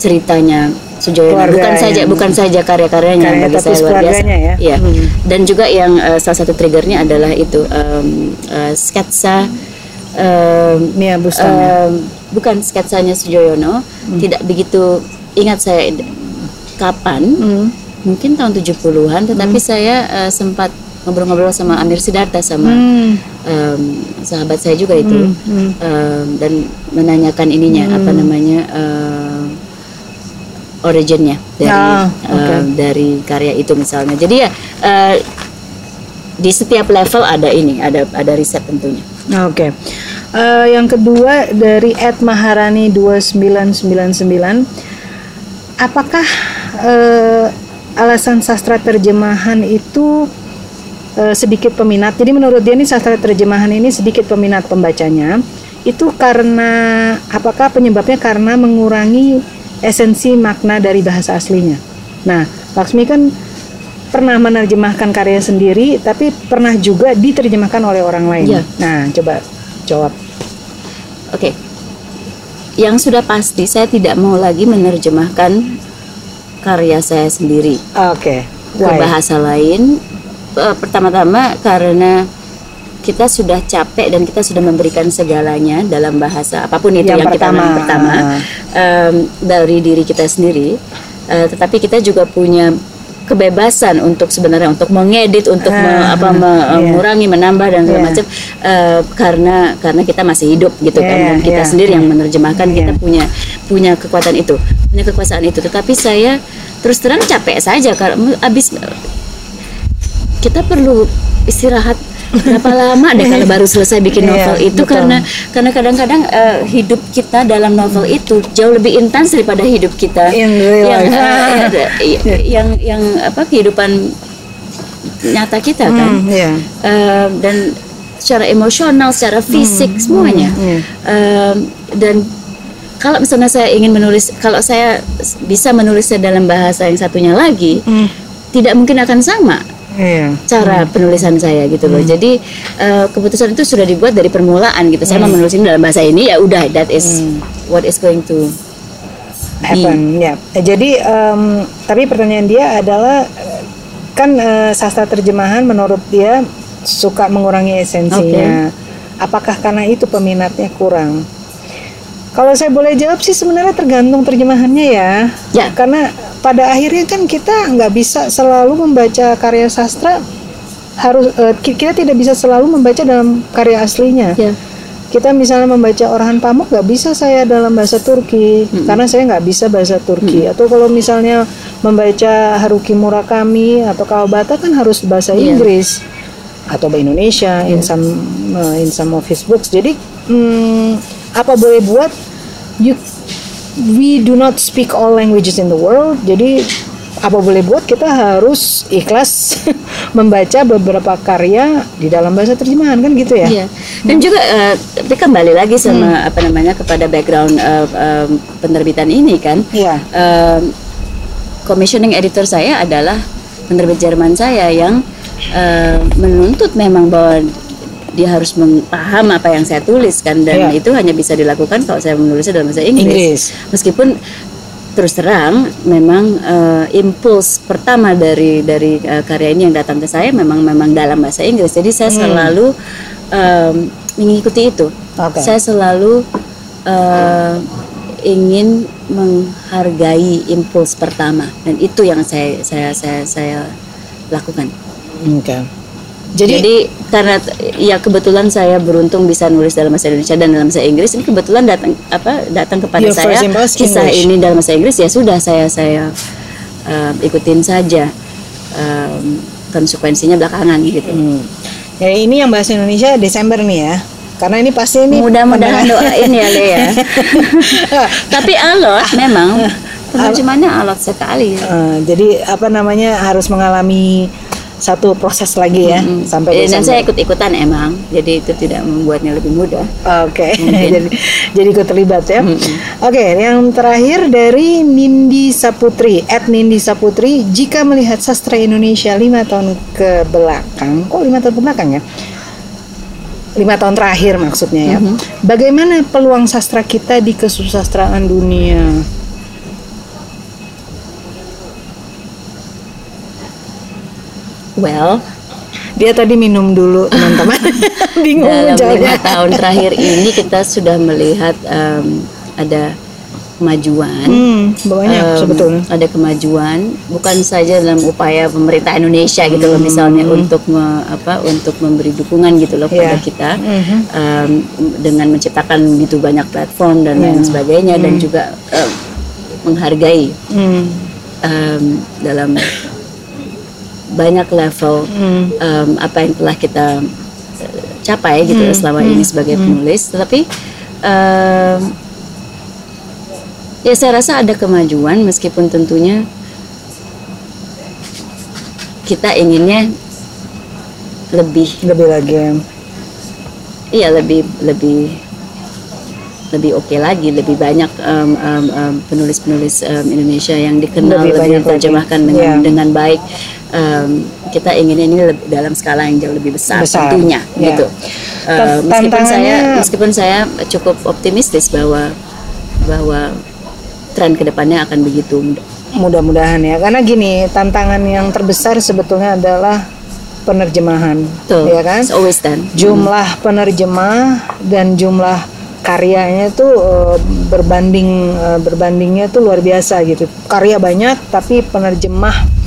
C: ceritanya Sujoyono.
A: Keluarga
C: bukan saja bukan saja karya-karyanya
A: Karya,
C: bagi saya luar biasa.
A: ya.
C: Iya.
A: Hmm.
C: Dan juga yang eh, salah satu triggernya adalah itu em, eh, sketsa em,
A: Mia Bustami.
C: Bukan sketsanya Sujoyono tidak begitu ingat saya kapan
A: Hmm.
C: mungkin tahun 70-an tetapi saya eh, sempat ngobrol-ngobrol sama Amir Siddhartha sama
A: Hmm.
C: em, sahabat saya juga itu
A: Hmm, hmm.
C: Em, dan menanyakan ininya apa namanya em, originnya dari
A: Ah, oke.
C: em, dari karya itu misalnya jadi ya eh, di setiap level ada ini ada ada riset tentunya
A: Oke. Eh, yang kedua dari Ed Maharani 2999 apakah eh, alasan sastra terjemahan itu eh, sedikit peminat. Jadi menurut dia nih sastra terjemahan ini sedikit peminat pembacanya. Itu karena apakah penyebabnya karena mengurangi esensi makna dari bahasa aslinya. Nah, Laksmi kan pernah menerjemahkan karya sendiri, tapi pernah juga diterjemahkan oleh orang lain.
C: Iya.
A: Nah, coba jawab.
C: Oke. Yang sudah pasti saya tidak mau lagi menerjemahkan karya saya sendiri
A: Oke.
C: ke
A: Why?
C: bahasa lain. Eh, Pertama-tama karena kita sudah capek dan kita sudah memberikan segalanya dalam bahasa apa pun itu
A: Yang
C: yang, kita
A: pertama.
C: yang pertama em, dari diri kita sendiri. Eh, tetapi kita juga punya kebebasan untuk sebenarnya untuk mengedit, untuk me-
A: Ah,
C: apa me-
A: iya.
C: mengurangi, menambah dan segala
A: Iya.
C: macam eh, karena karena kita masih hidup gitu kan
A: Iya,
C: dan kita
A: iya,
C: sendiri yang menerjemahkan
A: Iya.
C: kita punya punya kekuatan itu, punya kekuasaan itu. Tetapi saya terus terang capek saja karena abis kita perlu istirahat berapa lama deh kalau baru selesai bikin
A: Iya,
C: novel itu
A: betul.
C: karena karena kadang-kadang eh, hidup kita dalam novel itu jauh lebih intens daripada hidup kita
A: In real
C: yang
A: life.
C: eh, eh, yang yang apa kehidupan nyata kita kan
A: Hmm, iya.
C: Eh, dan secara emosional, secara fisik semuanya.
A: iya.
C: Eh, dan kalau misalnya saya ingin menulis, kalau saya bisa menulisnya dalam bahasa yang satunya lagi,
A: Hmm,
C: tidak mungkin akan sama
A: iya.
C: cara penulisan saya gitu loh. Jadi eh, keputusan itu sudah dibuat dari permulaan gitu. Saya mau menulis ini dalam bahasa ini ya udah that is what is going to
A: happen ya. Eh, jadi em, tapi pertanyaan dia adalah eh, kan eh, sastra terjemahan menurut dia suka mengurangi esensinya. Apakah karena itu peminatnya kurang? Kalau saya boleh jawab sih sebenarnya tergantung terjemahannya ya.
C: Ya.
A: karena pada akhirnya kan kita nggak bisa selalu membaca karya sastra harus ki- kita tidak bisa selalu membaca dalam karya aslinya.
C: Ya.
A: Kita misalnya membaca Orhan Pamuk nggak bisa saya dalam bahasa Turki karena saya nggak bisa bahasa Turki. Atau kalau misalnya membaca Haruki Murakami atau Kawabata kan harus bahasa
C: Iya.
A: Inggris. Atau bahasa Indonesia in some uh, in some of his books. Jadi hmm, apa boleh buat? You we do not speak all languages in the world jadi apa boleh buat kita harus ikhlas membaca beberapa karya di dalam bahasa terjemahan kan gitu ya
C: Iya. Dan juga eh, tapi kembali lagi sama apa namanya kepada background eh, eh, penerbitan ini kan.
A: Iya.
C: Eh, commissioning editor saya adalah penerbit Jerman saya yang eh, menuntut memang bahwa dia harus paham apa yang saya tulis kan dan
A: Iya.
C: itu hanya bisa dilakukan kalau saya menulisnya dalam bahasa Inggris.
A: Inggris.
C: Meskipun terus terang memang eh, impuls pertama dari dari eh, karya ini yang datang ke saya memang memang dalam bahasa Inggris. Jadi saya selalu em, mengikuti itu.
A: Oke.
C: Saya selalu eh, ingin menghargai impuls pertama dan itu yang saya saya saya saya lakukan.
A: Oke. Jadi,
C: Jadi, karena ya kebetulan saya beruntung bisa nulis dalam bahasa Indonesia dan dalam bahasa Inggris ini kebetulan datang apa datang kepada
A: Your
C: saya kisah
A: English.
C: ini dalam bahasa Inggris ya sudah saya saya um, ikutin saja um, konsekuensinya belakangan gitu.
A: hmm. ya ini yang bahasa Indonesia Desember nih ya. Karena ini pasti ini
C: Mudah-mudahan doain ya Le ya. Tapi alot memang penerjemahannya alot sekali.
A: Eh, jadi apa namanya harus mengalami satu proses lagi ya sampai
C: Eh, Dan saya ikut-ikutan emang, jadi itu tidak membuatnya lebih mudah.
A: Oke,
C: Mungkin.
A: jadi jadi ikut terlibat ya. Oke, yang terakhir dari Nindi Saputri, at Nindi Saputri, jika melihat sastra Indonesia lima tahun ke belakang, kok lima tahun ke belakang ya? Lima tahun terakhir maksudnya ya. Bagaimana peluang sastra kita di kesusastraan dunia?
C: Well,
A: Dia tadi minum dulu teman-teman, bingung
C: dalam lima tahun terakhir ini kita sudah melihat em, ada kemajuan.
A: Hmm, banyak
C: Em,
A: sebetulnya.
C: ada kemajuan bukan saja dalam upaya pemerintah Indonesia gitu loh misalnya untuk me- apa untuk memberi dukungan gitu loh
A: Hmm.
C: pada
A: Iya.
C: kita
A: Mhm.
C: em, dengan menciptakan begitu banyak platform dan lain sebagainya dan juga em, menghargai
A: Hmm,
C: em, dalam banyak level
A: hmm,
C: em, apa yang telah kita capai gitu
A: Hmm,
C: selama ini sebagai penulis tetapi em, ya saya rasa ada kemajuan meskipun tentunya kita inginnya
B: lebih
A: lebih lagi ya.
B: iya lebih lebih lebih oke lagi lebih banyak um, um, um, penulis-penulis um, Indonesia yang dikenal
A: Lebih
B: lebih,
A: lagi.
B: dengan
A: Iya.
B: dengan baik um, kita ingin ini lebih, dalam skala yang jauh lebih besar,
A: Besar.
B: tentunya
A: Iya.
B: gitu Uh, meskipun saya meskipun saya cukup optimistis bahwa bahwa tren ke depannya akan begitu
A: Mudah-mudahan ya, karena gini tantangan yang terbesar sebetulnya adalah penerjemahan,
B: Betul.
A: ya kan?
B: It's always done.
A: Jumlah penerjemah dan jumlah karyanya itu eh, berbanding eh, berbandingnya itu luar biasa gitu. Karya banyak tapi penerjemah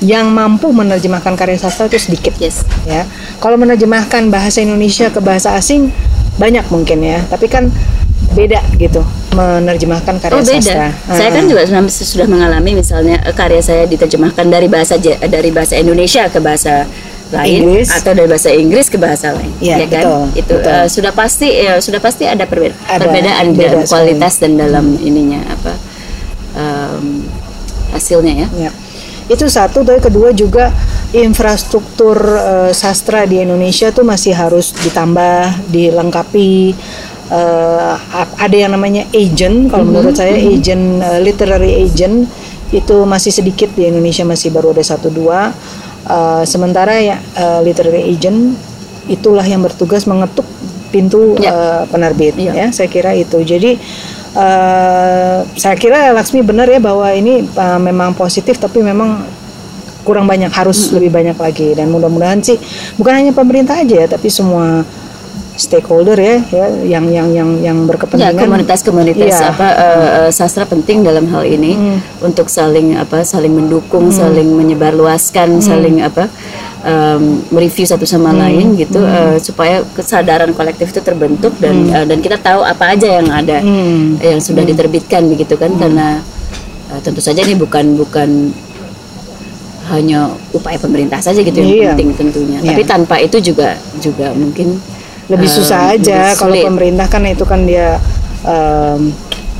A: yang mampu menerjemahkan karya sastra itu sedikit
B: Yes.
A: ya. Kalau menerjemahkan bahasa Indonesia ke bahasa asing banyak mungkin ya, tapi kan beda gitu menerjemahkan karya
B: Oh beda.
A: sastra.
B: Saya kan
A: Ah.
B: juga sudah, sudah mengalami misalnya eh, karya saya diterjemahkan dari bahasa Ja- dari bahasa Indonesia ke bahasa lain
A: Inggris.
B: atau dari bahasa Inggris ke bahasa lain.
A: Iya,
B: ya kan?
A: betul,
B: Itu
A: betul.
B: eh, sudah pasti ya sudah pasti ada, perbe-
A: Ada,
B: perbedaan
A: beda
B: dalam kualitas dan dalam ininya apa em, hasilnya ya.
A: Ya. Itu satu, tapi kedua juga infrastruktur eh, sastra di Indonesia tuh masih harus ditambah, dilengkapi. Ap- ada yang namanya agent, kalau menurut saya agent eh, literary agent itu masih sedikit di Indonesia masih baru ada satu dua. Eh, sementara ya eh, literary agent itulah yang bertugas mengetuk pintu
B: Ya.
A: eh, penerbit
B: Ya.
A: ya saya kira itu jadi eh, saya kira Laksmi benar ya bahwa ini eh, memang positif tapi memang kurang banyak harus lebih banyak lagi. Dan mudah-mudahan sih bukan hanya pemerintah aja ya tapi semua stakeholder ya, ya yang yang yang yang
B: Ya,
A: berkepentingan.
B: komunitas-komunitas
A: Iya.
B: apa eh, sastra penting dalam hal ini untuk saling apa saling mendukung, saling menyebarluaskan, saling apa em, mereview satu sama lain gitu eh, supaya kesadaran kolektif itu terbentuk dan eh, dan kita tahu apa aja yang ada
A: Hmm.
B: yang sudah diterbitkan begitu kan karena eh, tentu saja ini bukan bukan hanya upaya pemerintah saja gitu yang
A: Iya.
B: penting tentunya.
A: Iya.
B: Tapi tanpa itu juga juga mungkin
A: lebih susah aja
B: lebih
A: kalau pemerintah kan itu kan dia um,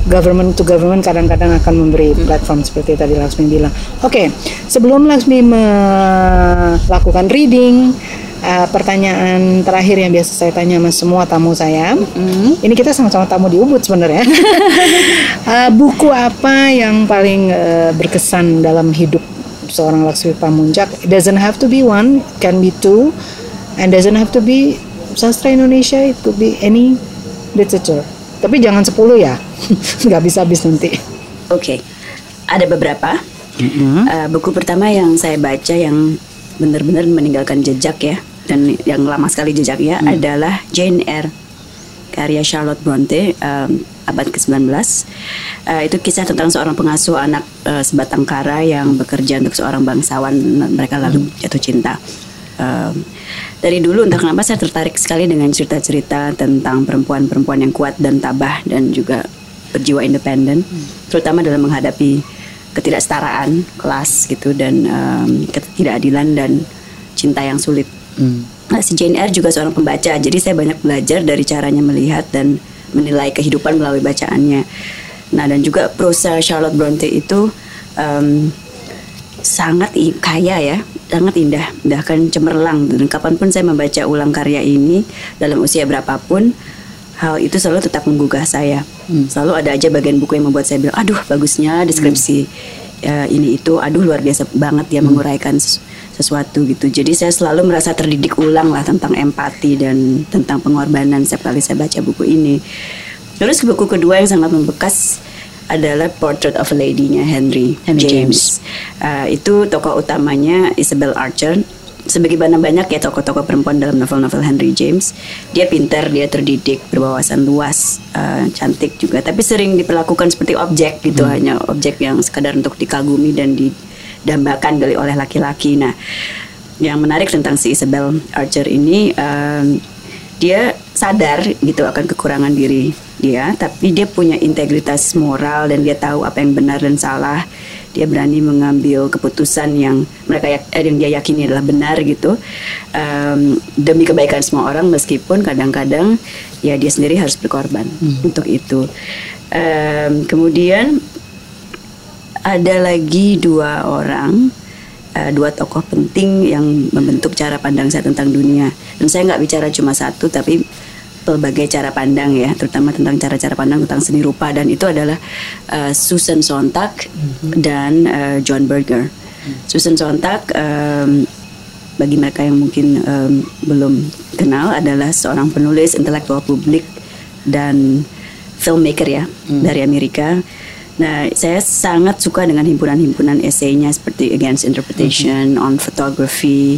A: government to government kadang-kadang akan memberi
B: Hmm.
A: platform seperti tadi Laksmi bilang. Oke, sebelum Laksmi melakukan reading, uh, pertanyaan terakhir yang biasa saya tanya sama semua tamu saya.
B: Hmm.
A: Ini kita sama-sama tamu di Ubud sebenarnya. Uh, buku apa yang paling uh, berkesan dalam hidup seorang Laksmi Pamunjak? It doesn't have to be one, can be two, and doesn't have to be sastra Indonesia. It could be any literature. Tapi jangan 10 ya, nggak bisa habis nanti.
B: Oke, ada beberapa. Uh, buku pertama yang saya baca yang benar-benar meninggalkan jejak ya, dan yang lama sekali jejaknya adalah Jane Eyre, karya Charlotte Bronte, um, abad ke-19. Uh, itu kisah tentang seorang pengasuh anak uh, sebatang kara yang bekerja untuk seorang bangsawan, mereka lalu jatuh cinta. Um, dari dulu entah kenapa saya tertarik sekali dengan cerita-cerita tentang perempuan-perempuan yang kuat dan tabah dan juga berjiwa independen, terutama dalam menghadapi ketidaksetaraan kelas gitu dan um, ketidakadilan dan cinta yang sulit. Nah, si Jane Eyre juga seorang pembaca, jadi saya banyak belajar dari caranya melihat dan menilai kehidupan melalui bacaannya. Nah, dan juga prosa Charlotte Bronte itu um, sangat kaya ya, sangat indah, bahkan cemerlang. Dan kapan pun saya membaca ulang karya ini dalam usia berapapun, hal itu selalu tetap menggugah saya. Selalu ada aja bagian buku yang membuat saya bilang, aduh bagusnya deskripsi ya, ini itu, aduh luar biasa banget dia menguraikan ses- sesuatu gitu. Jadi saya selalu merasa terdidik ulang lah tentang empati dan tentang pengorbanan setiap kali saya baca buku ini. Terus buku kedua yang sangat membekas adalah Portrait of a Lady-nya Henry,
A: Henry
B: James. Uh, itu tokoh utamanya Isabel Archer. Sebagaimana banyak ya tokoh-tokoh perempuan dalam novel-novel Henry James, dia pintar, dia terdidik, berwawasan luas, uh, cantik juga. Tapi sering diperlakukan seperti objek gitu, hanya objek yang sekadar untuk dikagumi dan didambakan dari oleh laki-laki. Nah, yang menarik tentang si Isabel Archer ini, um, dia sadar gitu akan kekurangan diri dia, tapi dia punya integritas moral dan dia tahu apa yang benar dan salah. Dia berani mengambil keputusan yang mereka eh, yang dia yakini adalah benar gitu em, demi kebaikan semua orang meskipun kadang-kadang ya dia sendiri harus berkorban untuk itu. Em, kemudian ada lagi dua orang uh, dua tokoh penting yang membentuk cara pandang saya tentang dunia. Dan saya nggak bicara cuma satu, tapi berbagai cara pandang ya, terutama tentang cara-cara pandang tentang seni rupa dan itu adalah uh, Susan Sontag mm-hmm. dan uh, John Berger. Mm-hmm. Susan Sontag um, bagi mereka yang mungkin um, belum kenal adalah seorang penulis intelektual publik dan filmmaker ya mm. dari Amerika. Nah, saya sangat suka dengan himpunan-himpunan esainya seperti Against Interpretation, mm-hmm. on Photography,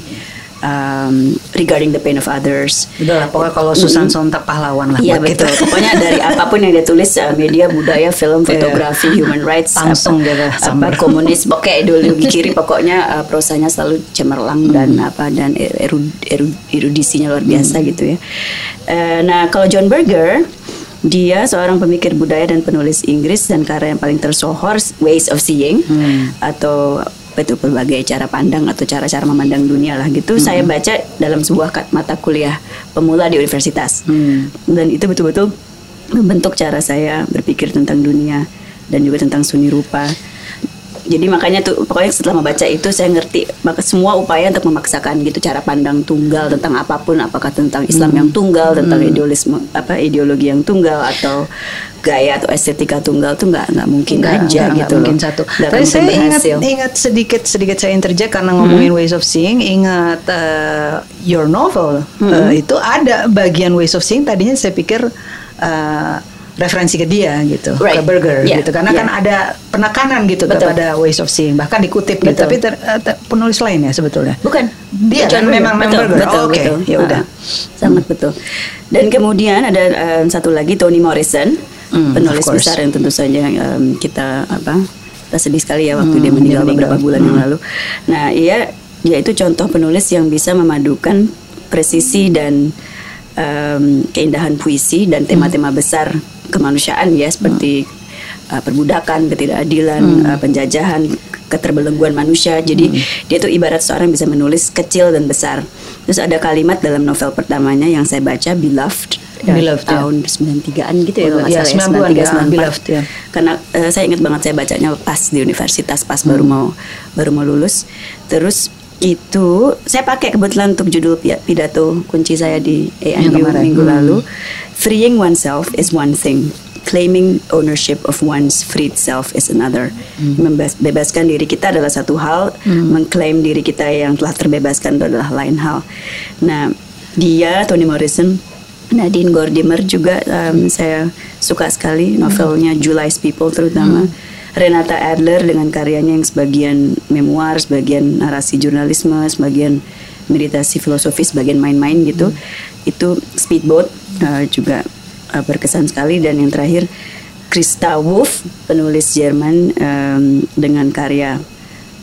B: um, regarding the pain of others.
A: Udah lah, pokoknya kalau Susan mm-hmm. Sontag pahlawan lah.
B: Iya betul. Kita. Pokoknya dari apa pun yang dia tulis, uh, media, budaya, film, iya. fotografi, yeah. human rights,
A: langsung
B: apa, gitu, apa komunis, pokoknya ideologi kiri, pokoknya uh, prosanya selalu cemerlang mm. dan apa dan erud, erud, erudisinya luar biasa mm. gitu ya. Uh, nah kalau John Berger dia seorang pemikir budaya dan penulis Inggris dan karya yang paling tersohor Ways of Seeing hmm. atau itu berbagai cara pandang atau cara-cara memandang dunia lah gitu. Hmm. Saya baca dalam sebuah mata kuliah pemula di universitas. Hmm. Dan itu betul-betul membentuk cara saya berpikir tentang dunia dan juga tentang seni rupa jadi makanya tuh pokoknya setelah membaca itu saya ngerti maka semua upaya untuk memaksakan gitu cara pandang tunggal tentang apa pun apakah tentang Islam hmm. yang tunggal tentang hmm. idealisme apa ideologi yang tunggal atau gaya atau estetika tunggal tuh nggak nggak mungkin
A: gak,
B: aja
A: gak,
B: gitu
A: gak mungkin satu. Tapi saya ingat ingat sedikit sedikit saya interject karena ngomongin hmm. ways of seeing ingat uh, your novel hmm. uh, itu ada bagian ways of seeing tadinya saya pikir uh, referensi ke dia gitu right. ke Burger yeah. gitu. Karena yeah. kan ada penekanan gitu Betul. kepada ways of seeing bahkan dikutip gitu. Tapi ter, eh, ter, penulis lain ya sebetulnya?
B: Bukan.
A: Dia kan memang member Burger. oh, oke okay. ya udah. Uh,
B: sangat betul. Dan kemudian ada um, satu lagi Toni Morrison mm, penulis besar yang tentu saja um, kita apa kita sedih sekali ya waktu mm, dia meninggal beberapa bulan mm. yang lalu. Nah ia dia itu contoh penulis yang bisa memadukan presisi dan um, keindahan puisi dan tema-tema besar kemanusiaan ya seperti hmm. uh, perbudakan, ketidakadilan, hmm. uh, penjajahan, keterbelengguan manusia. Jadi hmm. dia tuh ibarat seorang bisa menulis kecil dan besar. Terus ada kalimat dalam novel pertamanya yang saya baca Beloved ya, Beloved, tahun ya. 93-an gitu ya kalau
A: nggak ya, salah ya, 93 ya, Beloved ya.
B: Karena uh, saya ingat banget saya bacanya pas di universitas pas hmm. baru mau baru mau lulus. Terus itu saya pakai kebetulan untuk judul pidato kunci saya di AMU minggu hmm. lalu. Freeing oneself is one thing. Claiming ownership of one's freed self is another. Hmm. Membebaskan diri kita adalah satu hal, hmm. mengklaim diri kita yang telah terbebaskan itu adalah lain hal. Nah, dia Toni Morrison Nadine Gordimer juga um, saya suka sekali novelnya July's People terutama. Hmm Renata Adler dengan karyanya yang sebagian memoir, sebagian narasi jurnalisme, sebagian meditasi filosofis, sebagian main-main gitu. Hmm. Itu Speedboat uh, juga uh, berkesan sekali dan yang terakhir Christa Wolf, penulis Jerman um, dengan karya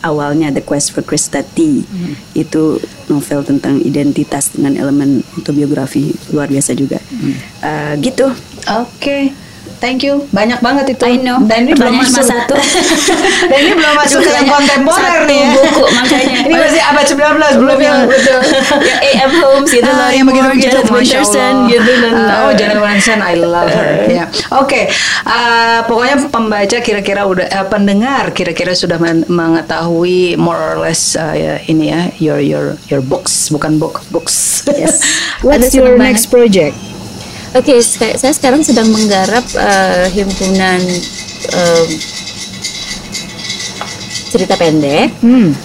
B: awalnya The Quest for Christa T. Hmm. Itu novel tentang identitas dengan elemen autobiografi luar biasa juga. Hmm. Uh, gitu.
A: Oke. Okay. Thank you. Banyak banget itu.
B: I know.
A: Dan ini belum masuk
B: satu.
A: Dan ini belum masuk ke yang kontemporer nih ya.
B: buku makanya.
A: ini masih abad 19 belum yang betul.
B: ya AM Holmes gitu
A: ah, yang begitu-begitu
B: Janet Winterson gitu dan
A: uh, oh Janet Winterson I love her. ya. Yeah. Oke. Uh, pokoknya pembaca kira-kira udah uh, pendengar kira-kira sudah mengetahui more or less uh, ya, ini ya your your your books bukan book books. Yes. What's your next project?
B: Oke, okay, saya sekarang sedang menggarap uh, himpunan uh, cerita pendek hmm.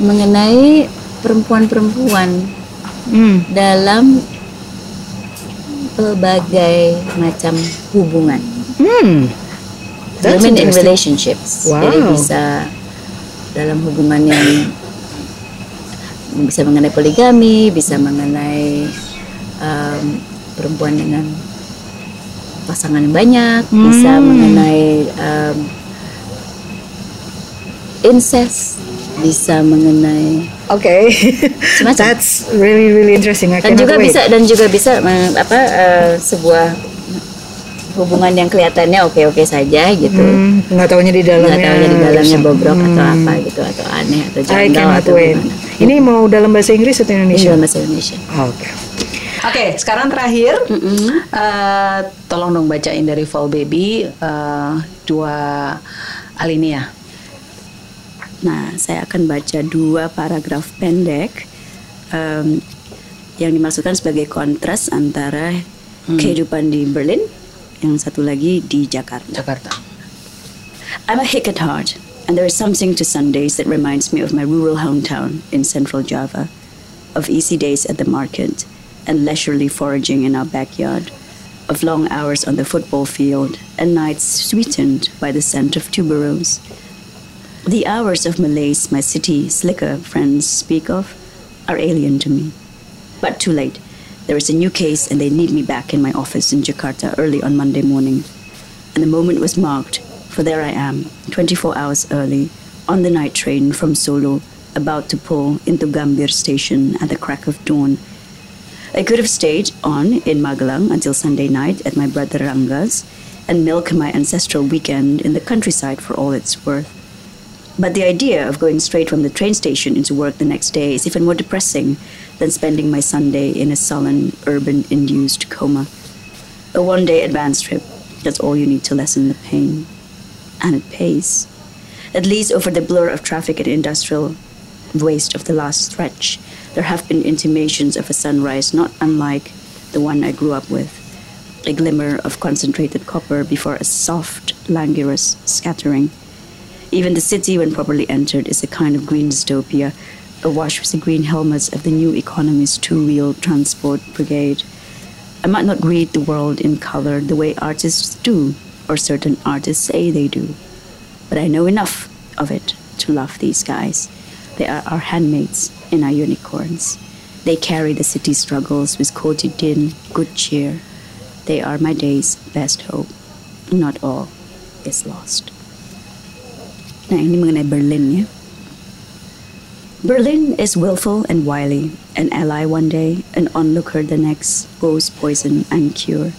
B: mengenai perempuan-perempuan hmm. dalam berbagai macam hubungan. Hmm. Women in relationships. Wow. Jadi bisa dalam hubungan yang bisa mengenai poligami, bisa mengenai um, perempuan dengan pasangan yang banyak, hmm. bisa mengenai um, incest, bisa mengenai
A: Oke, okay. that's really really interesting. I
B: dan juga wait. bisa dan juga bisa apa uh, sebuah hubungan yang kelihatannya oke oke saja gitu. Hmm,
A: nggak tahunya di dalamnya.
B: Nggak tahunya di dalamnya bobrok hmm. atau apa gitu atau aneh atau janggal atau
A: wait. gimana. Ini mau dalam bahasa Inggris atau Indonesia?
B: Ini dalam bahasa Indonesia.
A: Oke. Okay. Oke, okay, sekarang terakhir, mm -hmm. uh, tolong dong bacain dari Fall Baby uh, dua alinea.
B: Nah, saya akan baca dua paragraf pendek um, yang dimaksudkan sebagai kontras antara hmm. kehidupan di Berlin, yang satu lagi di Jakarta.
A: Jakarta.
B: I'm a hick at heart, and there is something to Sundays that reminds me of my rural hometown in central Java, of easy days at the market and leisurely foraging in our backyard, of long hours on the football field and nights sweetened by the scent of tuberose. The hours of malaise my city slicker friends speak of are alien to me. But too late. There is a new case, and they need me back in my office in Jakarta early on Monday morning. And the moment was marked, for there I am, 24 hours early, on the night train from Solo, about to pull into Gambir station at the crack of dawn. I could have stayed on in Magelang until Sunday night at my brother Ranga's and milk my ancestral weekend in the countryside for all it's worth. But the idea of going straight from the train station into work the next day is even more depressing than spending my Sunday in a sullen, urban induced coma. A one day advance trip, that's all you need to lessen the pain. And it pays. At least over the blur of traffic and industrial waste of the last stretch, there have been intimations of a sunrise not unlike the one I grew up with. A glimmer of concentrated copper before a soft, languorous scattering even the city, when properly entered, is a kind of green dystopia, awash with the green helmets of the new economy's two wheel transport brigade. I might not read the world in color the way artists do, or certain artists say they do, but I know enough of it to love these guys. They are our handmaids and our unicorns. They carry the city's struggles with quotidian good cheer. They are my day's best hope. Not all is lost. Nah, ini mengenai Berlin ya. Berlin is willful and wily, an ally one day, an onlooker the next, both poison and cure.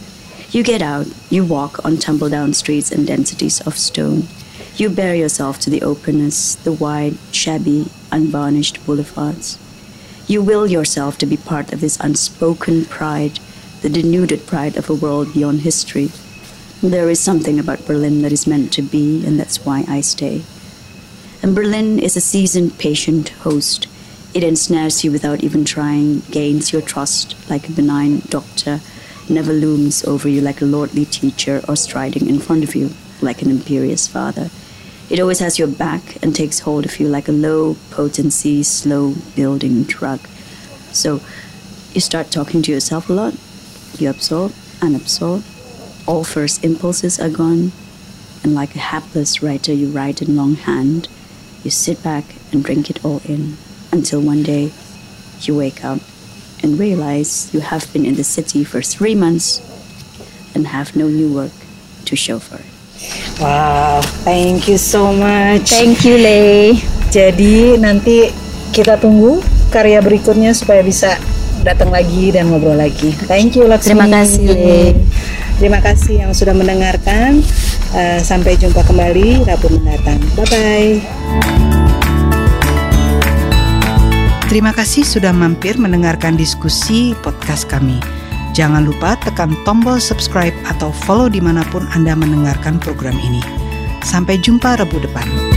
B: You get out, you walk on tumble down streets and densities of stone. You bear yourself to the openness, the wide, shabby, unvarnished boulevards. You will yourself to be part of this unspoken pride, the denuded pride of a world beyond history. There is something about Berlin that is meant to be, and that's why I stay. And Berlin is a seasoned, patient host. It ensnares you without even trying, gains your trust like a benign doctor, never looms over you like a lordly teacher or striding in front of you like an imperious father. It always has your back and takes hold of you like a low potency, slow building drug. So you start talking to yourself a lot, you absorb and absorb. All first impulses are gone, and like a hapless writer, you write in longhand you sit back and drink it all in until one day you wake up and realize you have been in the city for three months and have no new work to show for it.
A: Wow, thank you so much.
B: Thank you, Lei.
A: Jadi nanti kita tunggu karya berikutnya supaya bisa datang lagi dan ngobrol lagi. Thank you Laksmi.
B: Terima kasih, Lei.
A: Terima kasih yang sudah mendengarkan. Uh, sampai jumpa kembali Rabu mendatang. Bye bye. Terima kasih sudah mampir mendengarkan diskusi podcast kami. Jangan lupa tekan tombol subscribe atau follow di mana pun Anda mendengarkan program ini. Sampai jumpa Rabu depan.